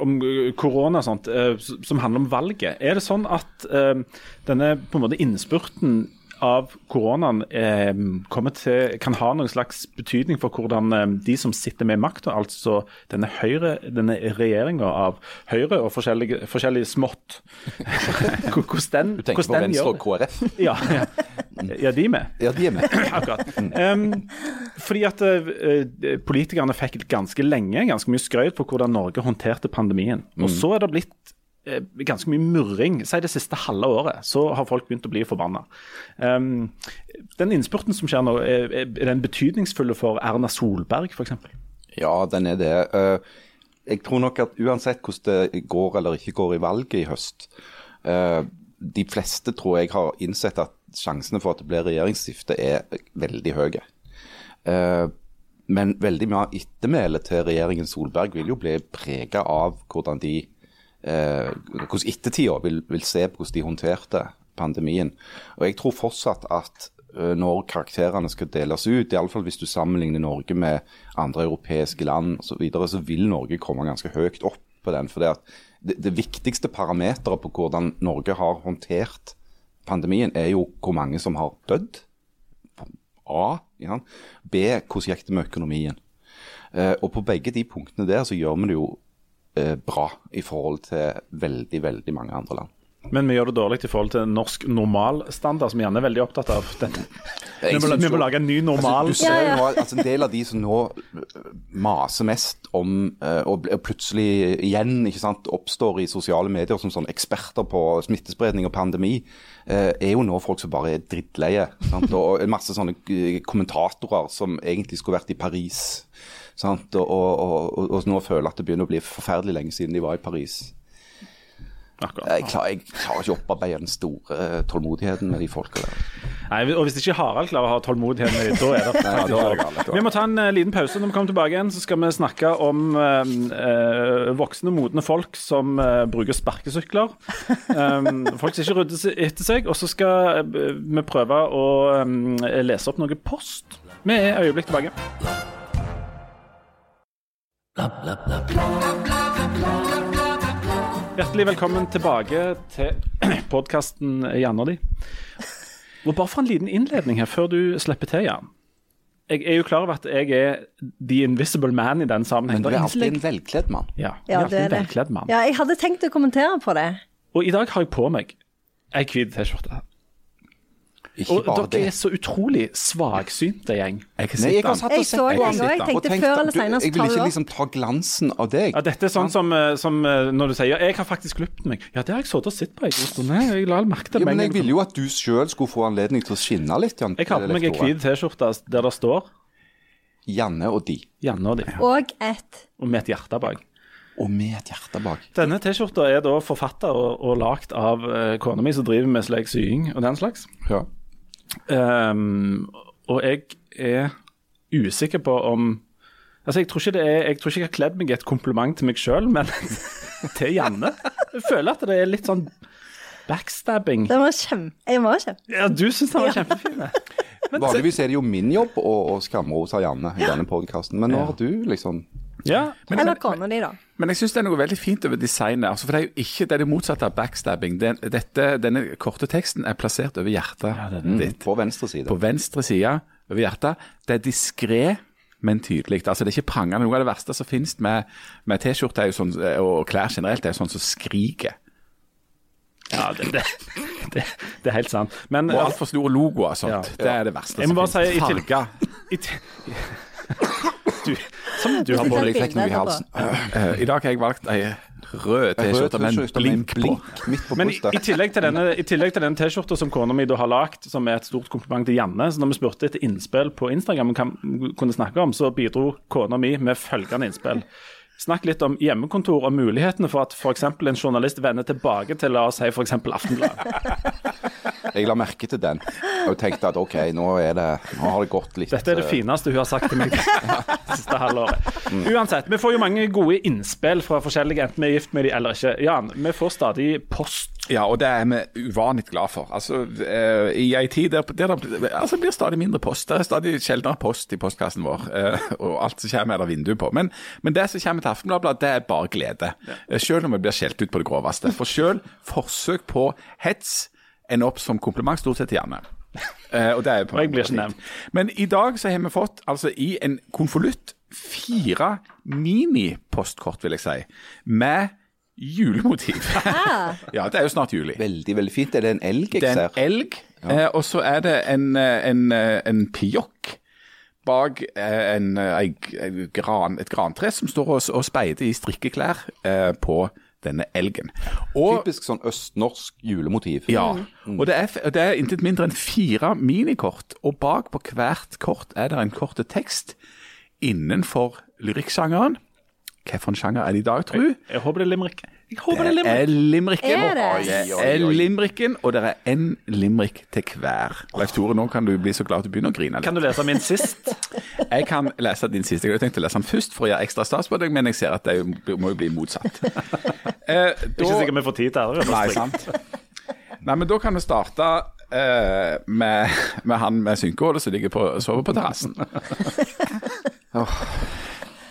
om korona og sånt, eh, som handler om valget. Er det sånn at um, denne på en måte innspurten av koronaen eh, til, kan ha noen slags betydning for hvordan eh, de som sitter med makta, altså denne, høyre, denne regjeringa av Høyre og forskjellige, forskjellige smått den gjør? Du tenker på Venstre og KrF? Ja, ja. ja, de med. Ja, de er med. Akkurat. Um, fordi at uh, politikerne fikk ganske lenge ganske mye skrøyt på hvordan Norge håndterte pandemien. Og så er det blitt ganske mye murring. Si det siste halve året, så har folk begynt å bli forbanna. Um, den innspurten som skjer nå, er er den betydningsfulle for Erna Solberg f.eks.? Ja, den er det. Uh, Jeg tror nok at uansett hvordan det går eller ikke går i valget i høst, uh, de fleste tror jeg har innsett at sjansene for at det blir regjeringsskifte er veldig høye. Uh, Men veldig mye av ettermælet til regjeringen Solberg vil jo bli prega av hvordan de eh, hvordan ettertida vil, vil se på hvordan de håndterte pandemien. Og jeg tror fortsatt at eh, når karakterene skal deles ut, iallfall hvis du sammenligner Norge med andre europeiske land osv., så, videre, så vil Norge komme ganske høyt opp på den. For det, det, det viktigste parameteret på hvordan Norge har håndtert pandemien, er jo hvor mange som har dødd. A. Ja. B. Hvordan gikk det med økonomien? Eh, og på begge de punktene der så gjør vi det jo bra i forhold til veldig, veldig mange andre land. Men vi gjør det dårlig i forhold til norsk normalstandard, som vi gjerne er veldig opptatt av. Den. Vi, må, vi må lage en ny normal. Altså, du ser Ja, jo ja. altså En del av de som nå øh, maser mest om og plutselig igjen ikke sant, oppstår i sosiale medier som sånn eksperter på smittespredning og pandemi, er jo nå folk som bare er drittleie. Sant? Og en masse sånne kommentatorer som egentlig skulle vært i Paris. Sant? Og, og, og, nå føler at det begynner å bli forferdelig lenge siden de var i Paris. Jeg klarer, jeg klarer ikke å opparbeide den store øh, tålmodigheten med de folka der. Nei, og Hvis ikke Harald klarer å ha tålmodighet, med dem, da er det faktisk galt. Vi må ta en eh, liten pause. Når vi kommer tilbake igjen, så skal vi snakke om eh, eh, voksne, modne folk som eh, bruker sparkesykler. Um, folk som ikke rydder etter seg. Og så skal eh, vi prøve å um, lese opp noe post. Vi er øyeblikk tilbake. Hjertelig velkommen tilbake til podkasten Janne og de. Og bare for en liten innledning her, før du slipper til, Jan. Jeg er jo klar over at jeg er the invisible man i den sammenhengen. Men du er alltid en velkledd mann. Ja, Ja, det er det. mann. Ja, jeg hadde tenkt å kommentere på det. Og i dag har jeg på meg ei hvit T-skjorte. Ikke Og bare dere er så utrolig svaksynte gjeng. Jeg har Nei, jeg har satt Jeg så sett det, jeg den. òg. Jeg tenkte tenkt, før eller du, senere Jeg vil ikke liksom ta glansen av deg. Ja, dette er sånn som, eh, som eh, når du sier ja, 'jeg har faktisk klippet meg'. Ja, det har jeg sittet og sett på en god stund. Jeg la merke til det. Ja, men jeg ville jo at du sjøl skulle få anledning til å skinne litt. Jan, Jeg har på meg ei hvit T-skjorte der det står Janne og de. Janne og de, Og et og med et hjerte bak. Og med et hjerte bak. Denne T-skjorta er da forfatta og, og lagd av eh, kona mi, som driver med slik sying og den slags. Ja. Ehm, og jeg er usikker på om Altså, jeg tror ikke det er Jeg tror ikke jeg har kledd meg i et kompliment til meg sjøl, men til Janne. Jeg føler at det er litt sånn backstabbing. Den var kjempe... Jeg var kjempe... Ja, du syns den var kjempefin. Men Vanligvis er det jo min jobb å, å skamrose Janne i denne podkasten, men nå har du liksom Ja, Eller kona di, da. Men jeg syns det er noe veldig fint over designet. Altså, for det er jo ikke det, er det motsatte av backstabbing. Den, dette, denne korte teksten er plassert over hjertet ditt. På venstre side. På venstre side over hjertet. Det er diskré, men tydelig. Altså, det er ikke prangende. Noe av det verste som finnes med, med T-skjorte er sånn, og klær generelt, er jo sånn som skriker. ja det, det, det, det er helt sant. Men Og altfor store logoer og sånt. Ja. Det er det verste som finnes. Farger. du, Som du har på deg. flekken i halsen. Eh, I dag har jeg valgt ei rød T-skjorte med en blink på. midt på Men i, i tillegg til denne, i tillegg til den T-skjorta som kona mi da har lagd, som er et stort kompliment til Janne, så når vi spurte etter innspill på Instagram hva vi kunne snakke om, så bidro kona mi med følgende innspill. Snakk litt om hjemmekontor og mulighetene for at f.eks. en journalist vender tilbake til la oss si f.eks. Aftenbladet. Jeg la merke til den og tenkte at OK, nå, er det, nå har det gått litt Dette er det eh, fineste hun har sagt til meg det siste halvåret. Uansett, vi får jo mange gode innspill fra forskjellige, enten vi er gift med de eller ikke. Jan, vi får stadig post. Ja, og det er vi uvanlig glad for. Altså, eh, I ei tid der, der det altså, blir stadig mindre post. Det er stadig sjeldnere post i postkassen vår, eh, og alt som kommer er det vindu på. Men, men det som kommer til Aftenbladet, det er bare glede. Ja. Selv om vi blir skjelt ut på det groveste. For selv forsøk på hets ender opp som kompliment stort sett gjerne. Janne. Eh, og det er på Og jeg blir ikke nevnt. Men i dag så har vi fått, altså i en konvolutt, fire mini-postkort, vil jeg si, med julemotiv. ja, det er jo snart juli. Veldig, veldig fint. Er det en elg jeg Det er en elg, eh, og så er det en, eh, en, eh, en pjokk bak en, en, eh, gran, et grantre som står og, og speider i strikkeklær eh, på denne elgen. Og, Typisk sånn østnorsk julemotiv. ja, og det er, det er intet mindre enn fire minikort, og bak på hvert kort er det en kort tekst innenfor lyrikksjangeren. Hvilken sjanger er det i dag, tru? Jeg håper det er limerick. Jeg håper det er Det er limericken. Er det? Er limericken, og det er én limerick til hver. Leif Tore, nå kan du bli så glad at du begynner å grine. litt. Kan du lese min sist? Jeg kan lese din siste. Jeg hadde tenkt å lese den først for å gjøre ekstra stas på deg, men jeg ser at det må jo bli motsatt. Eh, er ikke sikkert vi får tid til det. Nei, sant. Nei, men da kan vi starte eh, med, med han med synkehullet som ligger på, sover på terrassen.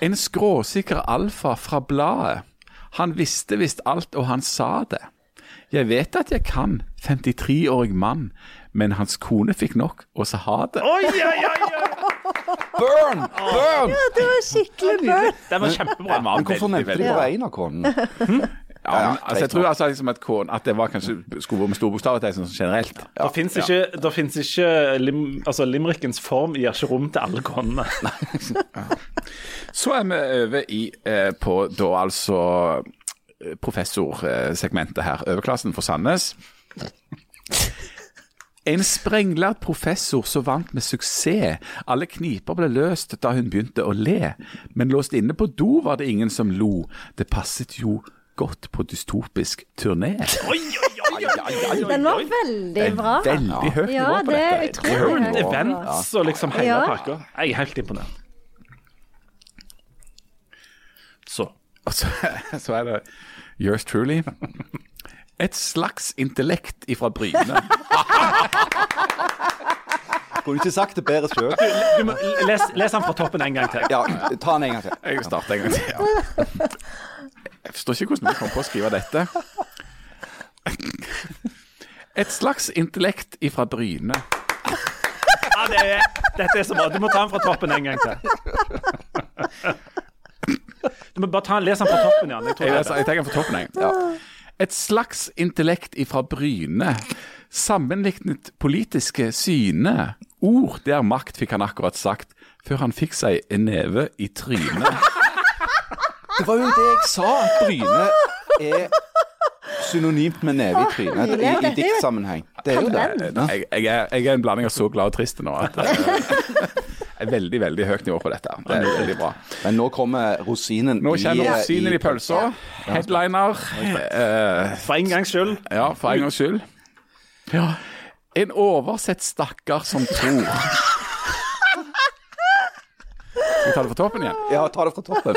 En skråsikker alfa fra bladet. Han visste visst alt, og han sa det. Jeg vet at jeg kan, 53-årig mann, men hans kone fikk nok, og sa ha det. Oi, oi, oi, oi. Burn! Burn! Det var skikkelig burn. Den var kjempebra. Men hvorfor Veldig, nevnte bra. bare én av konene? Ja, men, altså, jeg tror altså, liksom at, korn, at det var kanskje vært med store bokstaver til sånn generelt. Det fins ikke, det finnes ikke lim, altså Limerickens form gir ikke rom til alle kornene. Så er vi over i eh, på da altså eh, professorsegmentet her. Overklassen for Sandnes. En sprenglært professor så vant med suksess. Alle kniper ble løst da hun begynte å le. Men låst inne på do var det ingen som lo. Det passet jo godt på dystopisk turné. Oi, oi, oi, oi, oi, Den var veldig bra. Veldig høyt Ja, nivå på det dette. Events og liksom hele Ja. pakka. Jeg er helt imponert. Så. Og så, så er det yours truly. Et slags intellekt ifra Bryne. Kunne ikke sagt det bedre sjøl? Les, les den fra toppen en gang til. Ja, ta den en gang til. Jeg starter en gang til. Ja. Jeg forstår ikke hvordan vi kom på å skrive dette. Et slags intellekt ifra Bryne. Ja, det er, dette er så bra. Du må ta den fra toppen en gang til. Du må bare ta, les den fra toppen, Jan. Jeg Jeg, er jeg tar den fra toppen, jeg. Et slags intellekt ifra Bryne. Sammenlignet politiske syne. Ord der makt, fikk han akkurat sagt, før han fikk seg en neve i trynet. Det var jo det jeg sa, at Bryne er synonymt med neve i trynet i, i diktsammenheng. Det er jo det. Jeg, jeg, er, jeg er en blanding av så glad og trist nå at eh, er veldig, veldig høyt nivå på dette. Det er veldig bra. Men nå kommer rosinen Nå kommer i, rosinen i pølsa. Headliner. Eh, For en gangs skyld. ja, for en gangs skyld. Ja. En oversett stakkar som tror Skal vi ta det fra toppen igjen? Ja, ta det fra toppen.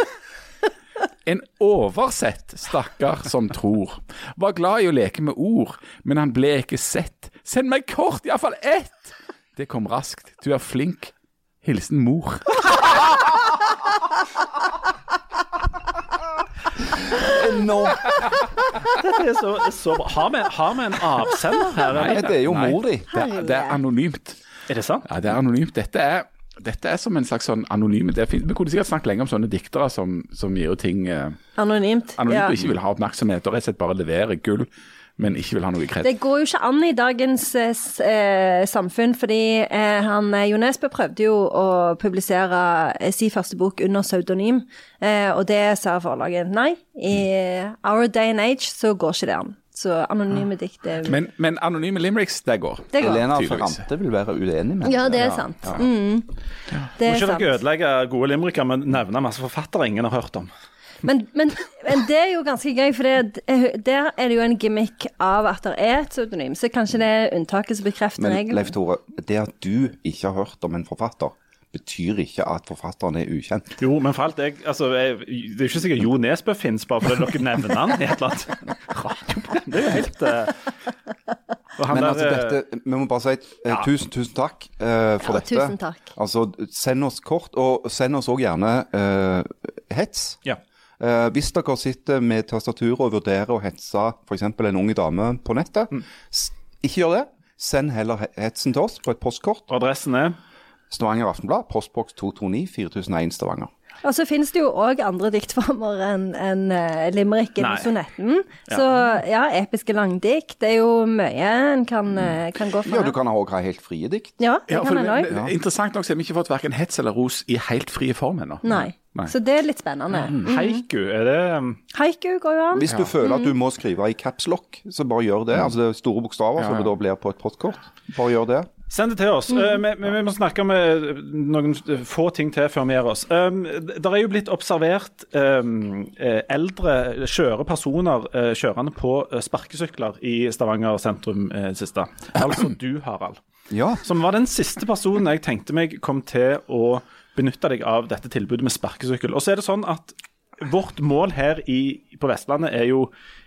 En oversett stakkar som tror. Var glad i å leke med ord, men han ble ikke sett. Send meg kort, iallfall ett! Det kom raskt. Du er flink. Hilsen mor. No. Dette er så, så bra. Har vi, har vi en avsender her? Nei, det er jo mor di. Det, det er anonymt. Er det sant? Ja, det er anonymt. Dette er, dette er som en slags sånn anonyme det finnes, Vi kunne sikkert snakket lenge om sånne diktere som, som gir ut ting eh, Anonymt. anonymt ja. og ikke vil ha oppmerksomhet, og rett og slett bare leverer gull, men ikke vil ha noe kred. Det går jo ikke an i dagens eh, s- eh, samfunn, fordi eh, han, eh, Jo Nesbø prøvde jo å publisere eh, sin første bok under pseudonym, eh, og det sa forlaget nei. I our day and age så går ikke det an. Så anonyme dikt er Men, men anonyme limericks, det går. Det går. Elena. Ferrante vil være uenig med Ja, det er Ja. sant. Mm. Det Må er ikke sant. dere ødelegge gode limericker med å nevne masse forfattere ingen har hørt om? Men, men, men det er jo ganske gøy, for det, der er det jo en gimmick av at det er et pseudonym. Så kanskje det er unntaket som bekrefter Men regelen. Leif Tore, det at du ikke har hørt om en forfatter, betyr ikke at forfatteren er ukjent. Jo, men for alt jeg, altså, jeg, Det er ikke sikkert Jo Nesbø finnes bare fordi dere nevner han i et eller annet radioprogram. Det er jo helt uh... han Men der, altså, eh, dette, vi må bare si uh, Ja. tusen, tusen takk uh, for Ja, dette. tusen takk. Altså, send oss kort, og send oss òg gjerne eh, hets. Ja. Uh, hvis dere sitter med tastaturet og vurderer å hetse f.eks. en ung dame på nettet, Mm. ikke gjør det. Send heller hetsen til oss på et postkort. Adressen er Stavanger Aftenblad, postboks 229 4001 Stavanger. Og så finnes det jo òg andre diktformer enn en, uh, limericken og sonetten. Så ja, episke langdikt. Det er jo mye en kan, eh, kan gå for. Ja, du kan òg ha helt frie dikt. Ja, det Ja, kan en òg. Interessant nok så har vi ikke fått verken hets eller ros i helt frie form ennå. Nei. Nei. Så det er litt spennende. Mm. haiku. Er det Haiku går jo an. Hvis du føler at du må skrive i caps lock, så bare gjør det. Altså det er store bokstaver Ja, ja. som da blir på et postkort. Bare gjør det. Send det til oss. Mm. vi, vi, vi må snakke med noen få ting til før vi gir oss. Um, det er jo blitt observert um, eh, eldre skjøre personer uh, kjørende på eh, sparkesykler i Stavanger sentrum eh, det siste. Altså du, Harald. Ja. Som var den siste personen jeg tenkte meg kom til å benytte deg av dette tilbudet med sparkesykkel. Og så er det sånn at vårt mål her i, på Vestlandet er jo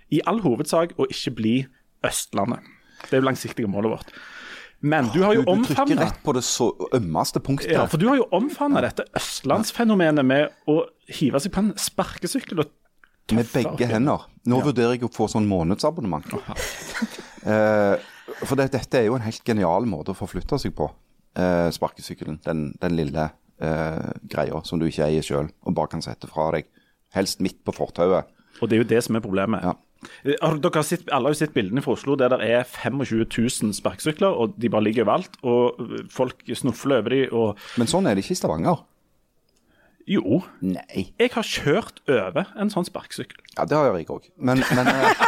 i all hovedsak å ikke bli Østlandet. Det er jo langsiktige målet vårt. Men du har jo jo du trykker omfavna rett på det så ømmeste punktet. ja, for du har jo omfavna dette østlandsfenomenet med å hive seg på en sparkesykkel og Med begge opp. hender. Nå vurderer jeg å få sånn månedsabonnement. uh, for det, dette er jo en helt genial måte å forflytte seg på. Uh, sparkesykkelen. Den, den lille uh, greia som du ikke eier sjøl, og bare kan sette fra deg. Helst midt på fortauet. Og det er jo det som er problemet. Ja. Eh, dere har sett, alle har jo sett bildene fra Oslo der det er 25 000 sparkesykler, og de bare ligger overalt. Og eh, folk snufler over dem. og Men sånn er det ikke i Stavanger. Jo, Nei. jeg har kjørt over en sånn sparkesykkel. Ja, det har jeg òg. Men, men eh,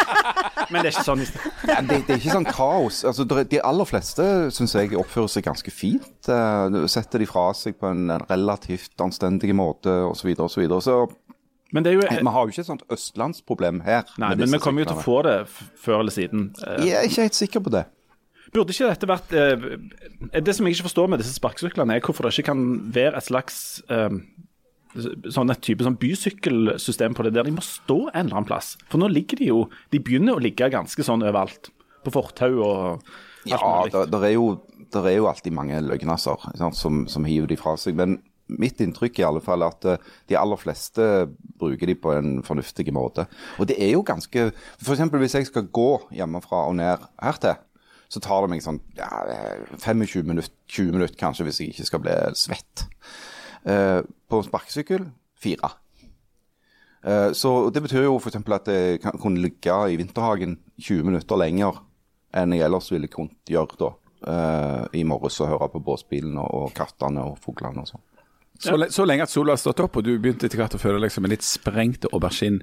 Men det er ikke sånn i sted. Ja, det, det er ikke sånn kaos. Altså, de aller fleste syns jeg oppfører seg ganske fint. Setter de fra seg på en relativt anstendig måte osv. osv. Så, videre. så videre. det er jo vi har jo ikke et sånt østlandsproblem her. Nei, men vi kommer jo til å få det før eller siden. Eh, Jeg er ikke helt sikker på det. Burde ikke dette vært eh, Det som jeg ikke forstår med disse sparkesyklene, er hvorfor det ikke kan være et slags eh, sånn et type sånn bysykkelsystem på det, der de må stå en eller annen plass. For nå ligger de jo De begynner å ligge ganske sånn overalt. På fortau og Ja, det er, er jo alltid mange løgnasser sant, som, som hiver de fra seg. Men mitt inntrykk i alle fall at eh, de aller fleste bruker de på en fornuftig måte. Og det er jo ganske F.eks. hvis jeg skal gå hjemmefra og ned hertil, så tar det meg sånn ja, 25 minutter, 20 minutter kanskje, hvis jeg ikke skal bli svett. Eh, på sparkesykkel fire. Eh, så det betyr jo f.eks. at jeg kan kunne ligge i vinterhagen 20 minutter lenger enn jeg ellers ville kunnet gjøre da. I morges og høre på båsbilen og, og kattene og fuglene og sånn. Så, le- så lenge at sola har stått opp, og du begynte etter hvert å føle deg som en litt sprengt aubergine.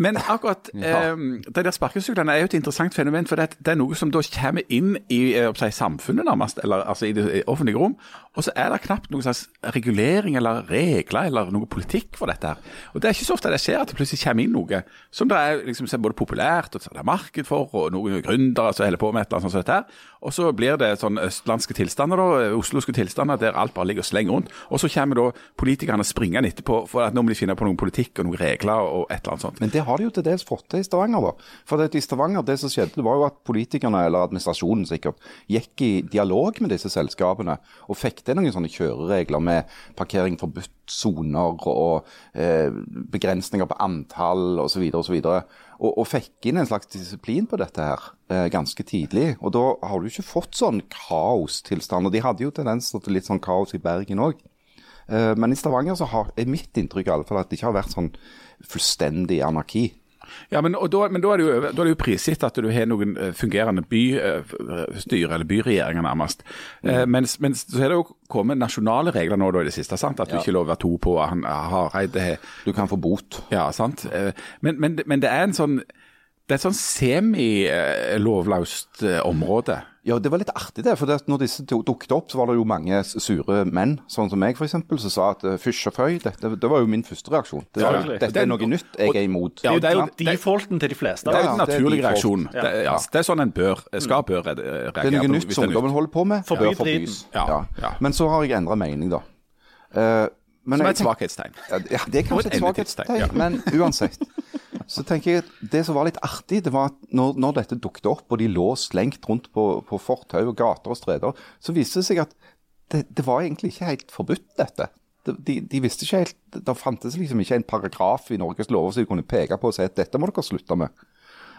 Men akkurat Ja. eh, de der sparkesyklene er jo et interessant fenomen. For det, det er noe som da kommer inn i eh, si, samfunnet, nærmest, eller altså i det offentlige rom. Og så er det knapt noen slags regulering eller regler eller noe politikk for dette. her. Og Det er ikke så ofte det skjer at det plutselig kommer inn noe som det er liksom, både populært og så er marked for, og noen gründere som holder på med et eller annet sånt dette. her. Og så blir det sånn østlandske tilstander, da, osloske tilstander, der alt bare ligger og slenger rundt. Og så kommer da politikerne springende etterpå for at nå må de finne på noen politikk og noen regler og et eller annet sånt. Men det har de jo til dels fått til i Stavanger. da. For I Stavanger det som skjedde, var jo at politikerne, eller administrasjonen sikkert, gikk i dialog med disse selskapene og fikk til noen sånne kjøreregler med parkering forbudt soner og eh, begrensninger på antall osv. osv. Og, og fikk inn en slags disiplin på dette her eh, ganske tidlig. Og da har du ikke fått sånn kaostilstand. Og de hadde jo tendens til litt sånn kaos i Bergen òg. Eh, men i Stavanger så har, er mitt inntrykk i alle fall at det ikke har vært sånn fullstendig anarki. Ja, men, da, men da, er det jo, da er det jo prisgitt at du har noen eh, fungerende bystyre, eller byregjeringer nærmest. Eh, mens, mens så er det jo kommet nasjonale regler nå da i det siste. sant? At du ikke lover to på han Hareide Du kan få bot. Ja, sant. Eh, Men, men, men det er en sånn det er et sånn semilovløst eh, område. Ja, det var litt artig det. For det, at når disse to dukket opp, så var det jo mange sure menn, sånn som meg f.eks., som sa at eh, fysj og føy, dette, det var jo min første reaksjon. Det, ja, dette er noe nytt, jeg er imot. Ja, det er jo- de defaulten til de fleste. Det er jo en det er naturlig reaksjon. Det, ja, det er sånn en bør, skal bør re- reagere. Det er noe nytt som ungdommen holder på med, Forby bør forbys. Ja, ja. Men så har jeg endra mening, da. Uh, men Som er et svakhetstegn. Ja, det- er kanskje et et svakhetstegn, ja. men uansett. Så tenker jeg at Det som var litt artig, det var at når, når dette dukket opp, og de lå slengt rundt på, på fortau og gater og streder, så viste det seg at det, det var egentlig ikke helt forbudt, dette. Det- De, de visste ikke helt, Det fantes liksom ikke en paragraf i Norges lover som de kunne peke på og si at dette må dere slutte med.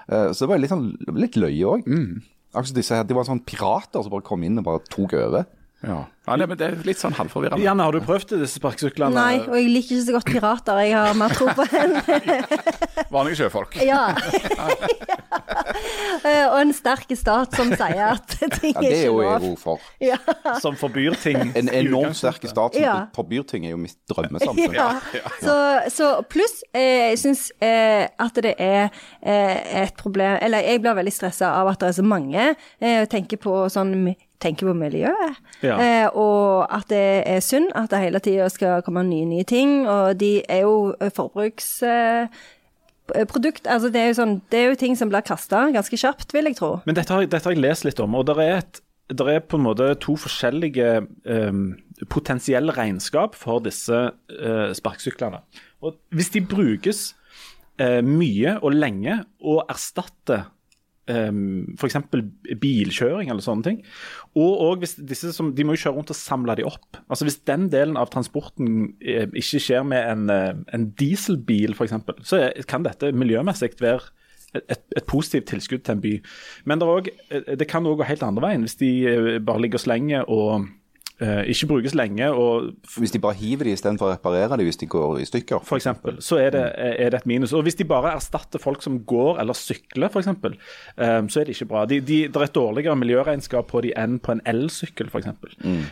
Uh, Så det var litt, sånn, litt løye òg. Mm. Altså, disse her, de var sånn pirater som bare kom inn og bare tok over. Ja, ja nei, men Det er litt sånn halvforvirrende. Janne, har du prøvd disse sparkesyklene? Nei, og jeg liker ikke så godt pirater. Jeg har mer tro på en Vanlige sjøfolk. Ja. Eh, og en sterk stat som sier at ting Ja, er Det er jo jeg ro god for. Som forbyr ting. En enormt sterk stat som Ja. forbyr ting, er jo mitt drømmesamfunn. Ja. Så, så pluss, eh, jeg syns eh, at det er eh, et problem Eller jeg blir veldig stressa av at det er så mange. Eh, tenker på sånn tenker på miljøet. Ja. Eh, og at det er synd at det hele tida skal komme nye, nye ting. Og de er jo forbruks... Eh, produkt, altså det er jo sånn, det er jo ting som blir kasta ganske kjapt, vil jeg tro. Men dette har, dette har jeg lest litt om, og det er, er på en måte to forskjellige um, potensielle regnskap for disse uh, sparkesyklene. Og hvis de brukes uh, mye og lenge og erstatter um, f.eks. bilkjøring eller sånne ting, og, og disse som, de må jo kjøre rundt og samle de opp. Altså Hvis den delen av transporten eh, ikke skjer med en, eh, en dieselbil f.eks., så kan dette miljømessig være et, et positivt tilskudd til en by. Men det, også, det kan òg gå helt andre veien, hvis de eh, bare ligger og slenger og eh, ikke brukes lenge. og Hvis de bare hiver de istedenfor å reparere de hvis de går i stykker. for eksempel, så er det, er det et minus. Og Hvis de bare erstatter folk som går eller sykler, f.eks., um, så er det ikke bra. De, de, det er et dårligere miljøregnskap på de enn på en elsykkel, f.eks.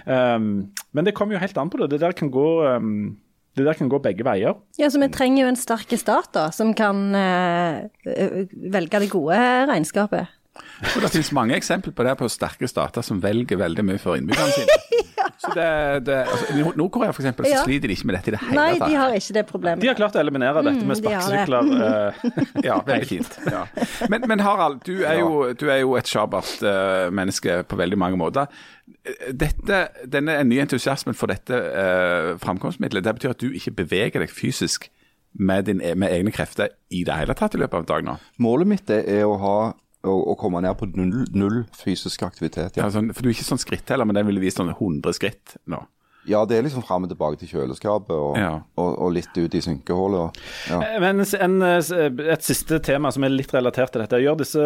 Um, men det kommer jo helt an på det. Det der kan gå, um, det der kan gå begge veier. Ja, så vi trenger jo en sterk stat da, som kan eh, velge det gode regnskapet. Og Det finnes mange eksempler på det på sterke stater som velger veldig mye for innbyggerne sine. Så det, det, altså, I Nord-Korea for eksempel, så Ja. sliter de ikke med dette i det hele Nei, tatt. de har ikke det problemet. De har klart å eliminere dette med sparkesykler. de det. eh, Ja, veldig fint. Ja. Men, men Harald, du er jo, du er jo et sjabert uh, menneske på veldig mange måter. Dette, denne nye entusiasmen for dette uh, framkomstmiddelet, det betyr at du ikke beveger deg fysisk med, din, e- med egne krefter i det hele tatt i løpet av dagen nå? Målet mitt er å, ha, å, å komme ned på null, null fysisk aktivitet. Ja. Ja, sånn, for du er ikke sånn skritteller, men den ville vist sånn 100 skritt nå. ja, det er liksom fram og tilbake til kjøleskapet og, Ja. og, og litt ut i synkehullet. Ja. Men en, et siste tema som er litt relatert til dette. Gjør disse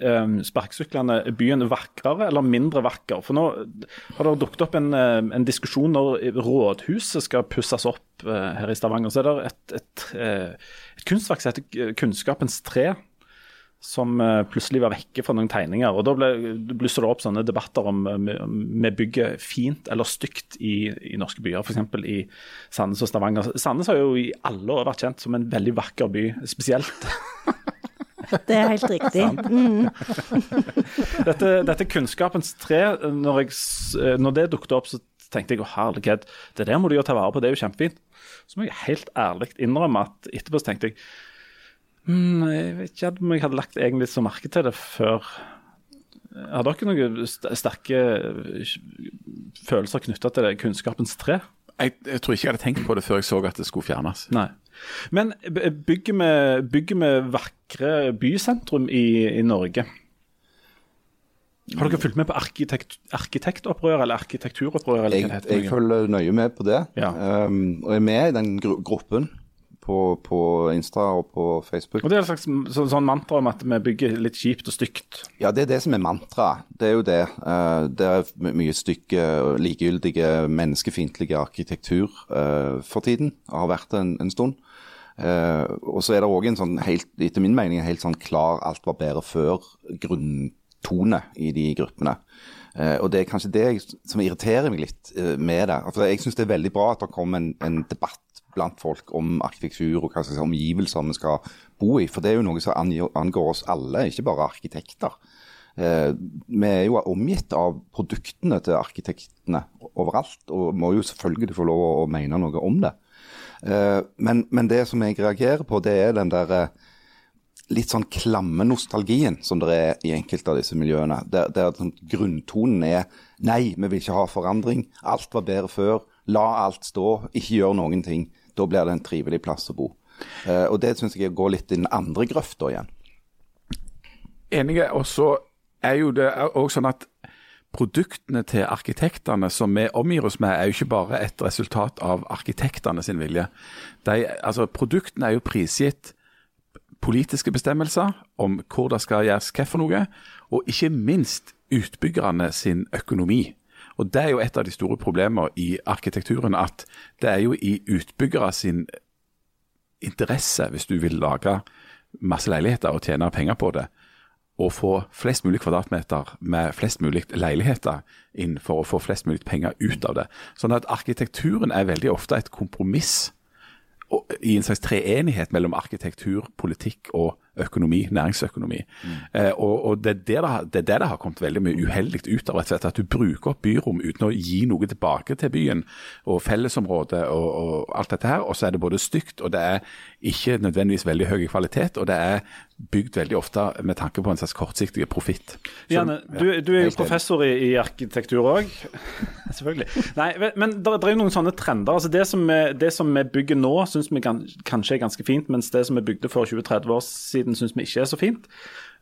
um, sparkesyklene byen vakrere eller mindre vakker? For nå har det dukket opp en, eh, en diskusjon når rådhuset skal pusses opp eh, her i Stavanger. Så er det et, et, eh, et kunstverk som heter Kunnskapens tre. Som eh, plutselig var vekke fra noen tegninger. og Da blusser det opp sånne debatter om eh, vi bygger fint eller stygt i, i norske byer, f.eks. i Sandnes og Stavanger. Sandnes har jo i alle år vært kjent som en veldig vakker by, spesielt. Det er helt riktig. Mm. Dette, dette kunnskapens tre, når, jeg, eh, når det dukket opp, så tenkte jeg å herlighet, det der må du jo ta vare på, det er jo kjempefint. Så må jeg helt ærlig innrømme at etterpå så tenkte jeg hmm, jeg vet ikke om jeg hadde lagt egentlig så merke til det før. Har dere noen sterke eh, følelser knytta til det kunnskapens tre? Jeg, jeg tror ikke jeg hadde tenkt på det før jeg så at det skulle fjernes. Nei. Men bygger vi, bygger vi vakre bysentrum i, i Norge? Har dere fulgt med på arkitekt, arkitektopprør eller arkitekturopprør? Eller Jeg, jeg følger nøye med på det, Ja. um, og er med i den gru gruppen på, på Insta og på Facebook. Og Det er et slags så, sånn mantra om at vi bygger litt kjipt og stygt. Ja, det er det som er mantra. Det er jo det. Uh, det er mye stygge, likegyldige, menneskefiendtlige arkitektur uh, for tiden. og Har vært det en, en stund. Uh, og så er det òg en sånn helt, etter min mening, en helt sånn klar alt var bedre før-grunntone i de gruppene. Uh, og det er kanskje det som irriterer meg litt uh, med det. Altså, jeg syns det er veldig bra at det kommer en, en debatt blant folk om arkitektur og hva slags omgivelser vi skal bo i. For det er jo noe som angår, oss alle, ikke bare arkitekter. Eh, vi er jo omgitt av produktene til arkitektene overalt, og må jo selvfølgelig få lov å mene noe om det. Eh, men, men det som jeg reagerer på, det er den der eh, litt sånn klamme nostalgien som det er i enkelte av disse miljøene. Der, der sånn grunntonen er nei, vi vil ikke ha forandring. Alt var bedre før. La alt stå. Ikke gjør noen ting. Da blir det en trivelig plass å bo. Eh, og det syns jeg går litt i den andre grøfta igjen. Enige. Og så er jo det òg sånn at produktene til arkitektene som vi omgir oss med, er jo ikke bare et resultat av arkitektene sin vilje. De, altså, produktene er jo prisgitt politiske bestemmelser om hvor det skal gjøres hva for noe, og ikke minst utbyggerne sin økonomi. Og Det er jo et av de store problemene i arkitekturen, at det er jo i utbyggere sin interesse, hvis du vil lage masse leiligheter og tjene penger på det, å få flest mulig kvadratmeter med flest mulig leiligheter inn for å få flest mulig penger ut av det. Sånn at arkitekturen er veldig ofte et kompromiss i en slags treenighet mellom arkitektur, politikk og økonomi, næringsøkonomi. Eh, og og det, er det, det er det det har kommet veldig mye uheldig ut av, rett og slett, at du bruker opp byrom uten å gi noe tilbake til byen og fellesområdet og, og alt dette her. Og så er det både stygt, og det er ikke nødvendigvis veldig høy kvalitet, og det er bygd veldig ofte med tanke på en slags kortsiktig profitt. Ja, du, du er jo professor i, i arkitektur òg. Selvfølgelig. Nei, men det er jo noen sånne trender. altså Det som vi, det som vi bygger nå, syns vi kan, kanskje er ganske fint, mens det som vi bygde for 20-30 år siden, syns vi ikke er så fint.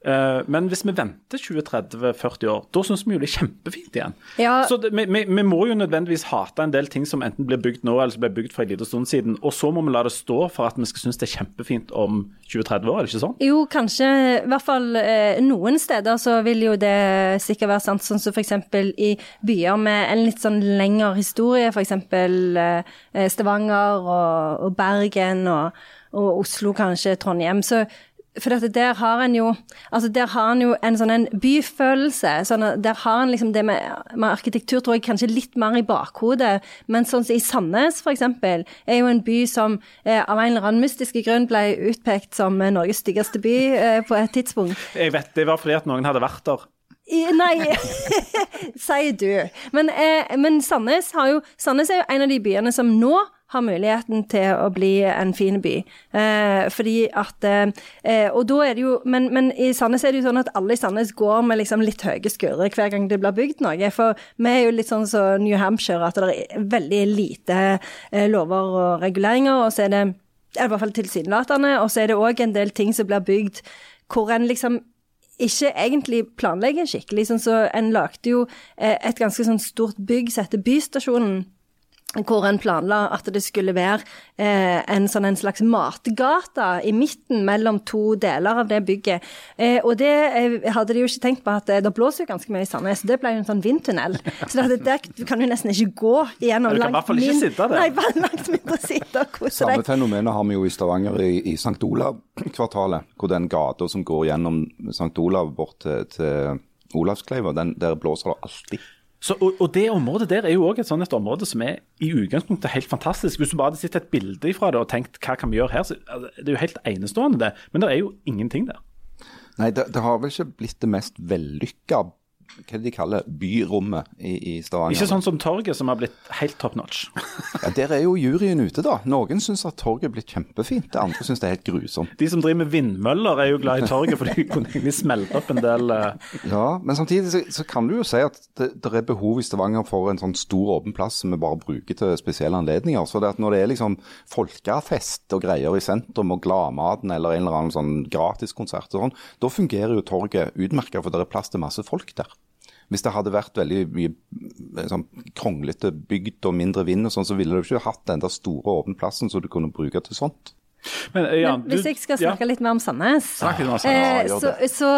Eh, men hvis vi venter 20-30-40 år, da syns vi jo det er kjempefint igjen. Ja. Så det, vi, vi, vi må jo nødvendigvis hate en del ting som enten blir bygd nå, eller som ble bygd for en liten stund siden. Og så må vi la det stå for at vi skal synes det er kjempefint om 20-30 år, er det ikke sånn? Jo, kanskje. I hvert fall eh, noen steder så vil jo det sikkert være sant. Sånn som f.eks. i byer med en litt sånn lengre historie, f.eks. Eh, Stavanger og, og Bergen og, og Oslo, kanskje Trondheim. Så for der har en jo altså der har en jo en sånn en byfølelse. Sånn der har en liksom det med, med arkitektur tror jeg kanskje litt mer i bakhodet. Men sånn som i Sandnes f.eks. er jo en by som eh, av en eller annen mystiske grunn ble utpekt som eh, Norges styggeste by eh, på et tidspunkt. Jeg vet Det var fordi at noen hadde vært der. I, nei, sier du. Men, eh, men Sandnes, har jo, Sandnes er jo en av de byene som nå har muligheten til å bli en fin by. Eh, fordi at eh, Og da er det jo men, men i Sandnes er det jo sånn at alle i Sandnes går med liksom litt høye skuldre hver gang det blir bygd noe. For vi er jo litt sånn som New Hampshire, at det er veldig lite eh, lover og reguleringer. Og så er det i hvert fall tilsynelatende. Og så er det òg en del ting som blir bygd hvor en liksom ikke egentlig planlegger skikkelig. Sånn så en lagde jo eh, et ganske sånn stort bygg som heter Bystasjonen. Hvor en planla at det skulle være eh, en, sånn, en slags matgate i midten mellom to deler av det bygget. Eh, og det eh, hadde de jo ikke tenkt på at eh, det blåser jo ganske mye i Sandnes. så Det ble jo en sånn vindtunnel. Så det, der kan du nesten ikke gå igjennom. Ja, du kan i hvert fall ikke sitte der. Nei, langt mindre sitte og kose Samme deg. fenomenet har vi jo i Stavanger i, i St. Olav-kvartalet. Hvor den gata som går gjennom St. Olav bort til, til Olavskleiva, den, der blåser det alltid. Så, og, og det området der er jo òg et sånt et område som er i utgangspunktet helt fantastisk. Hvis du bare hadde sett et bilde fra det og tenkt hva kan vi gjøre her, så altså, det er jo helt enestående det. Men det er jo ingenting der. Nei, det, det har vel ikke blitt det mest vellykka hva de kaller byrommet i, i Stavanger. Ikke sånn som torget, som har blitt helt top notch. Ja, Der er jo juryen ute, da. Noen syns at torget er blitt kjempefint, andre syns det er helt grusomt. De som driver med vindmøller, er jo glad i torget, for de kunne egentlig smelte opp en del uh... Ja, Men samtidig så, så kan du jo si at det, det er behov i Stavanger for en sånn stor åpen plass som vi bare bruker til spesielle anledninger. Så det at når det er liksom folkefest og greier i sentrum, og Gladmaten eller en eller annen sånn gratiskonsert og sånn, da fungerer jo torget utmerket, for det er plass til masse folk der. Hvis det hadde vært veldig mye eh, sånn, kronglete bygd og mindre vind, og sånn, så ville du ikke hatt den der store åpne plassen som du kunne bruke til sånt. Men, ja, Men hvis du- jeg skal ja. snakke litt mer om Sandnes, Sandnes. eh, så, så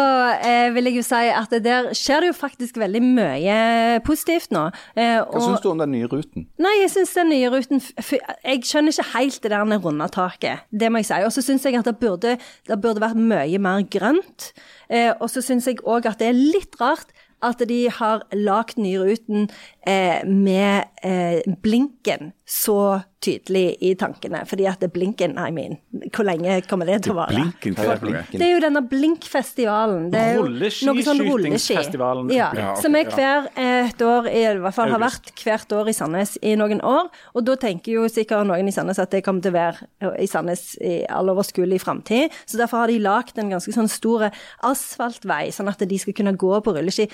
eh, vil jeg jo si at der skjer det jo faktisk veldig mye positivt nå. Eh, Hva syns du om den nye ruten? Nei, jeg syns den nye ruten Jeg skjønner ikke helt det der runde taket, det må jeg si. Og så syns jeg at det burde, det burde vært mye mer grønt. Eh, og så syns jeg òg at det er litt rart at de har lagd Nyruten eh, med eh, blinken så tydelig i tankene. Fordi at det blinken, I mean, hvor lenge kommer det til å vare? Blinken, hva er det? Det er jo denne Blinkfestivalen. Det er jo noe sånn rulleski. Ja, Ja, som er hver eh, et år, i hvert fall har vært hvert år i Sandnes i noen år. Og da tenker jo sikkert noen i Sandnes at det kommer til å være eh, i Sandnes i all overskuelig framtid. Så derfor har de lagd en ganske sånn stor asfaltvei, sånn at de skal kunne gå på rulleski.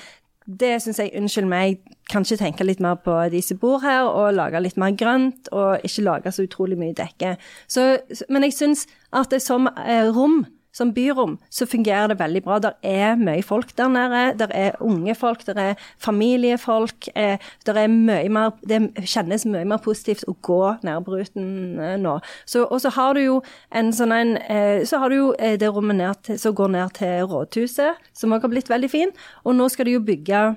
Det syns jeg, unnskyld meg, kanskje tenke litt mer på de som bor her, og lage litt mer grønt, og ikke lage så utrolig mye dekke. Så, men jeg syns at det som eh, rom, som byrom, så fungerer det veldig bra. Der er mye folk der nede. Der er unge folk, der er familiefolk. Eh, der er mye mer, det kjennes mye mer positivt å gå ned på ruten eh, nå. Så, og så har du jo en sånn en eh, Så har du jo eh, det rommet som går ned til rådhuset, som òg har blitt veldig fin. Og nå skal de jo bygge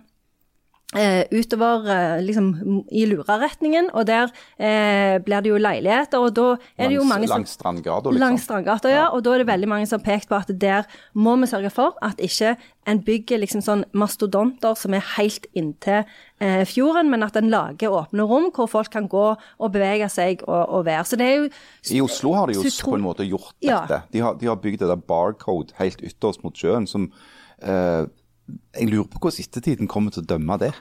eh, utover eh, liksom i Luraretningen, og der eh, blir det jo leiligheter, og da er det jo mange som langs Strandgata, liksom. Langs Strandgata, ja. Og da er det veldig mange som har pekt på at der må vi sørge for at ikke en bygger liksom sånn mastodonter som er helt inntil eh, fjorden, men at en lager åpne rom hvor folk kan gå og bevege seg og, og være. Så det er jo I Oslo har de jo på en måte gjort Ja. dette. De har, de har bygd det der barcode helt ytterst mot sjøen som eh, Jeg lurer på hvordan ettertiden kommer til å dømme det.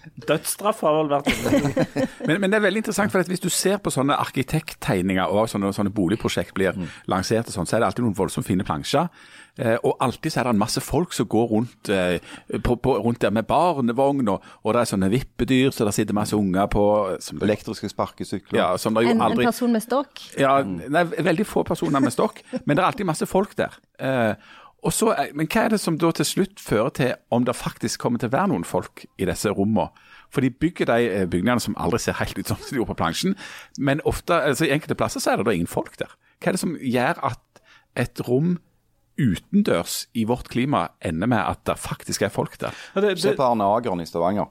Dødsstraff har vel vært Men, men det er veldig interessant, for at hvis du ser på sånne arkitekttegninger og sånne, sånne boligprosjekt blir lansert, og sånn, så er det alltid noen voldsomt fine plansjer. Eh, og alltid så er det en masse folk som går rundt, eh, på, på, rundt der med barnevogn, og, og det er sånne vippedyr, så det sitter masse unger på som, Elektriske sparkesykler. ja, som det jo en, en person med stokk. Ja, nei, veldig få personer med stokk, men det er alltid masse folk der. Eh, så, men hva er det som da til slutt fører til om det faktisk kommer til å være noen folk i disse rommene? For de bygger de eh, bygningene som aldri ser helt ut som de gjorde på plansjen, men ofte, altså i enkelte plasser så er det da ingen folk der. Hva er det som gjør at et rom utendørs i vårt klima ender med at det faktisk er folk der? Ja, det, Se på Arne Ageren i Stavanger.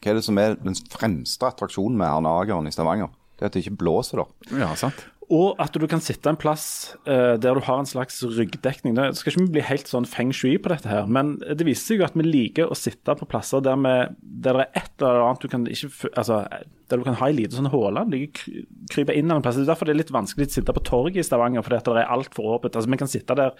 Hva er det som er den fremste attraksjonen med Arne Ageren i Stavanger? Det er at det ikke blåser der. Ja, sant? Og at du kan sitte en plass uh, der du har en slags ryggdekning. Det skal ikke vi bli helt sånn feng shui på dette her, men det viser seg jo at vi liker å sitte på plasser der, vi, der det er et eller annet du kan ikke, altså, der du kan ha en liten sånn hule. like Krype inn en plass. Det er derfor det er litt vanskelig å sitte på torget i Stavanger, fordi det er altfor åpent. Altså, vi kan sitte der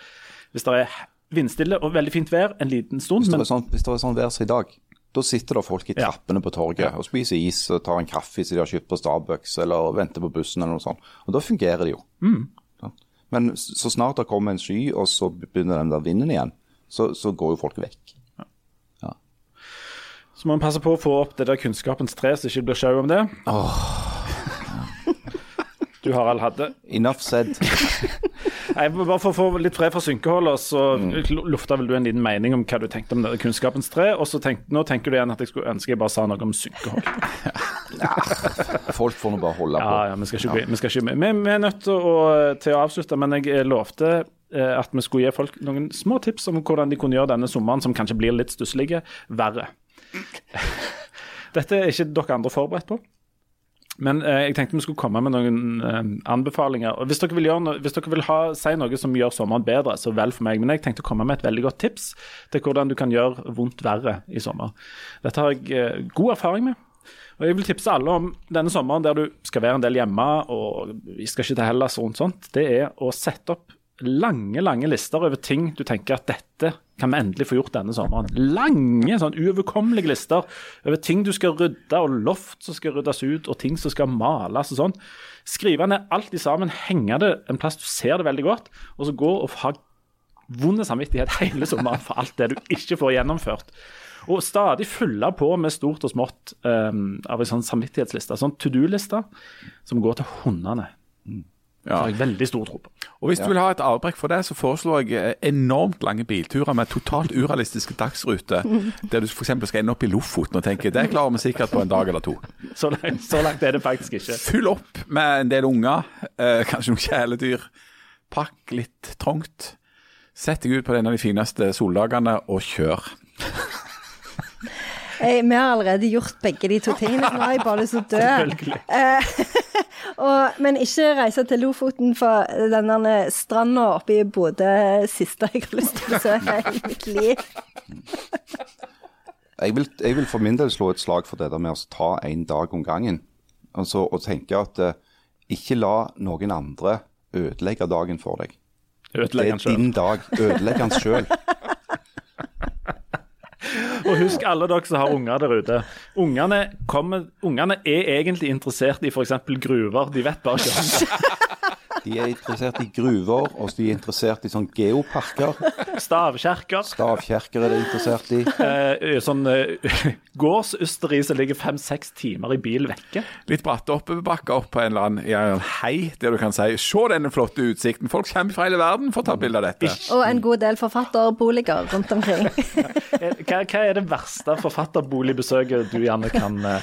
hvis det er vindstille og veldig fint vær en liten stund, Hvis det var sånn, hvis det sånn vær som i dag, da sitter det folk i Ja. trappene på torget og spiser is og tar en kaffe som de har kjøpt på Starbucks, eller venter på bussen eller noe sånt. Og da fungerer det jo. Mm. Men så snart det kommer en sky, og så begynner den der vinden igjen, så, så går jo folk vekk. så må man passe på å få opp det der kunnskapens tre, så ikke blir sjau om det. Du Harald hadde Enough said. Nei, bare For å få litt fred fra synkeholdet, så lufta vel du en liten mening om hva du tenkte om det kunnskapens tre. Og så tenk, nå tenker du igjen at jeg skulle ønske jeg bare sa noe om synkehold. Folk får nå bare holde på. Ja, ja, vi skal ikke, vi, skal ikke vi, vi er nødt til å, til å avslutte, men jeg eh, lovte eh, at vi skulle gi folk noen små tips om hvordan de kunne gjøre denne sommeren, som kanskje blir litt stusslige, verre. Dette er ikke dere andre forberedt på. Men eh, jeg tenkte vi skulle komme med noen eh, anbefalinger. Og Hvis dere vil, no hvis dere vil ha, si noe som gjør sommeren bedre, så vel for meg. Men jeg tenkte å komme med et veldig godt tips til hvordan du kan gjøre vondt verre i sommer. Dette har jeg eh, god erfaring med. Og Jeg vil tipse alle om denne sommeren der du skal være en del hjemme, og vi skal ikke til Hellas og sånt. Det er å sette opp lange, lange lister over ting du tenker at dette kan vi endelig få gjort denne sommeren. Lange, sånn uoverkommelige lister over ting du skal rydde, og loft som skal ryddes ut, og ting som skal males og sånn. Skrive ned alt i sammen, henge det en plass du ser det veldig godt, og så gå og ha vond samvittighet hele sommeren for alt det du ikke får gjennomført. Og stadig fylle på med stort og smått um, av en sånn samvittighetsliste, sånn to do-liste, som går til hundene. Det har jeg veldig stor tro på. Og Hvis du vil ha et avbrekk for det, så foreslår jeg eh, enormt lange bilturer med totalt urealistiske dagsruter, der du f.eks. skal ende opp i Lofoten og tenke det klarer vi sikkert på en dag eller to. Så langt, så langt er det faktisk ikke. Fyll opp med en del unger, eh, kanskje noen kjæledyr. Pakk litt trangt. Sett deg ut på en av de fineste soldagene og kjør. Hey, vi har allerede gjort begge de to tingene. Nå har jeg bare lyst til å dø. Selvfølgelig. Og, men ikke reise til Lofoten for denne stranda oppe i Bodø siste jeg har lyst til å besøke i mitt liv. Jeg vil, jeg vil for min del slå et slag for det der med å ta en dag om gangen. Altså, og tenke at uh, ikke la noen andre ødelegge dagen for deg. Det Ødelegger er Det er din dag. Ødelegg den sjøl. Og husk alle dere som har unger der ute. Ungene, er egentlig interessert i f.eks. gruver. De vet bare ikke om det. De er interessert i gruver, og de er interessert i sånn geoparker. Stavkjerker. Stavkjerker er de interessert i. Eh, sånn eh, gårdsysteri som ligger fem-seks timer i bil vekke. Litt bratte oppoverbakker opp på en eller annen i en hei, der du kan si 'se denne flotte utsikten'. Folk kommer fra hele verden for å ta bilde av dette. Og en god del forfatterboliger rundt omkring. Eh, Hva, hva er det verste forfatterboligbesøket du gjerne kan eh,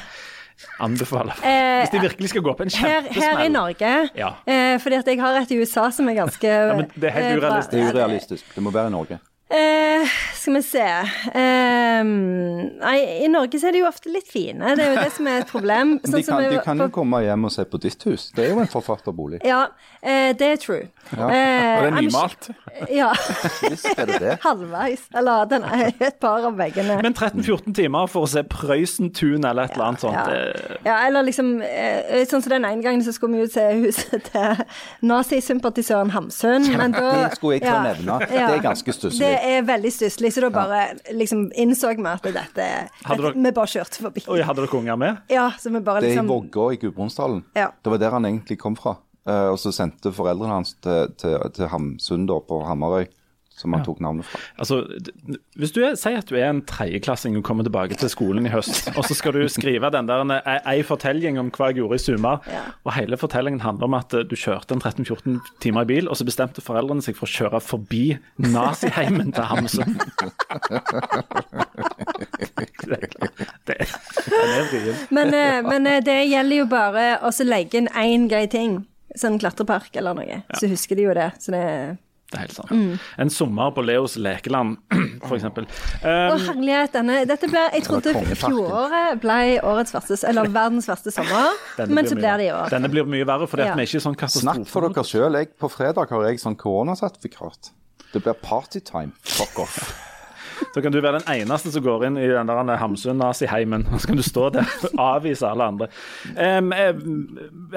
anbefale? Eh, Hvis de virkelig skal gå på en Her, her i. Norge, Ja. eh, fordi at jeg har et i USA som er ganske men det er helt eh, urealistisk. Det er urealistisk. Det må være i Norge. Eh, skal vi se eh, Nei, i Norge så er de jo ofte litt fine. Det er jo det som er et problem. Sånn de som kan, jeg de kan jo komme hjem og se på ditt hus. Det er jo en forfatterbolig. Ja, eh, det er true. Eh, Og det er nymalt. Ja, Visst er det det. halvveis. Eller den er et par av veggene. Men 13-14 timer for å se Prøysentun eller et eller annet sånt. Ja. ja, eller liksom eh, Sånn som den ene gangen så skulle vi jo se huset til nazisympatisøren Hamsun. Men da Det skulle jeg til å nevne. Det er ganske stusslig. Det er veldig stusslig, så da bare liksom innså vi at dette, dere- Vi bare kjørte forbi. Oi, hadde dere unger med? Ja, så vi bare liksom... Det er i liksom Vågå i Gudbrandsdalen. Ja. Det var der han egentlig kom fra. Eh, og så sendte foreldrene hans til, til, til Hamsun da, på Hamarøy, som han tok navnet fra. Altså, hvis du er, Si at du er en tredjeklassing og kommer tilbake til skolen i høst, og så skal du skrive den der en- ei fortelling om hva jeg gjorde i sommer, Ja. og hele fortellingen handler om at eh, du kjørte en 13-14 timer i bil, og så bestemte foreldrene seg for å kjøre forbi naziheimen til Hamsun. det, det, er. Men, eh, men eh, det gjelder jo bare å legge inn én grei ting. Sånn klatrepark eller noe. Så husker de jo det. Så det Det er helt sant. Mm. En sommer på Leos lekeland, eksempel. Å, Um, herlighet, denne Dette ble Jeg trodde fjoråret ble årets verste Eller verdens verste sommer, men så blir det i år. Denne blir mye verre, for Ja. vi er ikke sånn katastrofe. Snakk for dere sjøl. På fredag har jeg sånn koronasertifikat. Det blir partytime. Fuck off. Så kan du være den eneste som går inn i den der Hamsun-naziheimen. Så kan du stå der og avvise alle andre. Em,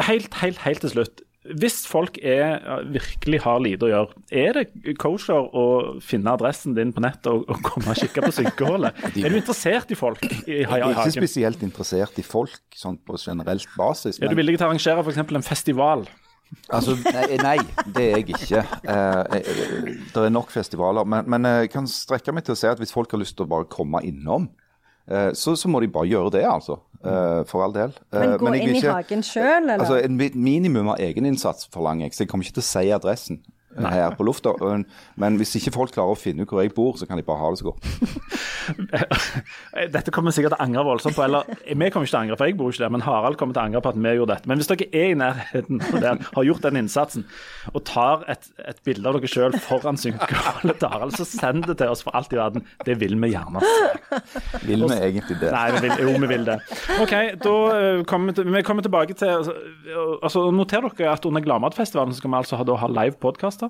helt, helt, helt til slutt. Hvis folk er, virkelig har lite å gjøre, er det kosher å finne adressen din på nettet og, og komme og kikke på synkehullet? Er du interessert i folk i, i, Jeg er ikke spesielt interessert i folk sånn på generelt basis. Er du Men, villig til å arrangere f.eks. en festival? altså, nei, nei, det er jeg ikke. Eh, eh, det er nok festivaler. Men, men jeg kan strekke meg til å si at hvis folk har lyst til å bare komme innom, eh, så, så må de bare gjøre det, altså. Eh, for all del. Eh, Men gå Men inn i hagen sjøl, eller? Altså, En minimum av egeninnsats forlanger jeg, så jeg kommer ikke til å si adressen eh, her på lufta. Men- hvis ikke folk klarer å finne ut hvor jeg bor, så kan de bare ha det så godt. Dette kommer vi sikkert til å angre voldsomt på. Eller vi kommer ikke til å angre, for jeg bor ikke der, men Harald kommer til å angre på at vi gjorde dette. Men hvis dere er i nærheten av der, har gjort den innsatsen, og tar et, et bilde av dere sjøl foran synkeholdet til Harald, så send det til oss for alt i verden. Det vil vi gjerne. Vil vi egentlig det? Nei, vi vil, jo, vi vil det. OK, da eh, kommer vi, til, vi kommer tilbake til altså, altså, Noter dere at under Gladmatfestivalen skal vi altså ha, da ha live podkaster.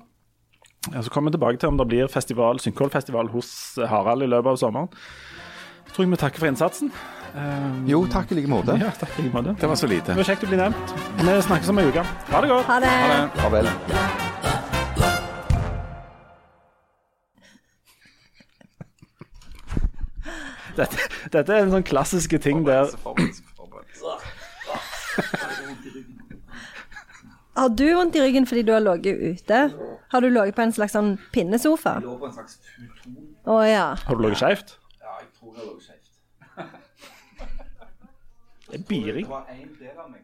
Ja, så kommer vi tilbake til om det blir festival, Synkholfestival hos Harald i løpet av sommeren. Så tror jeg vi takker for innsatsen. Um, Jo, takk i like måte. ja, takk i like måte. Det var så lite. Det var kjekt å bli nevnt. Vi snakkes om ei uke. Ha det godt. Ha det. Farvel. Dette, dette er en sånn klassiske ting der Har du vondt i ryggen fordi du har ligget ute? Har du ligget på en slags sånn pinnesofa? lå på en slags futon. Å ja. Har du ligget skeivt? Ja, jeg tror jeg har ligget skjevt. Det er biring. Det var en del av meg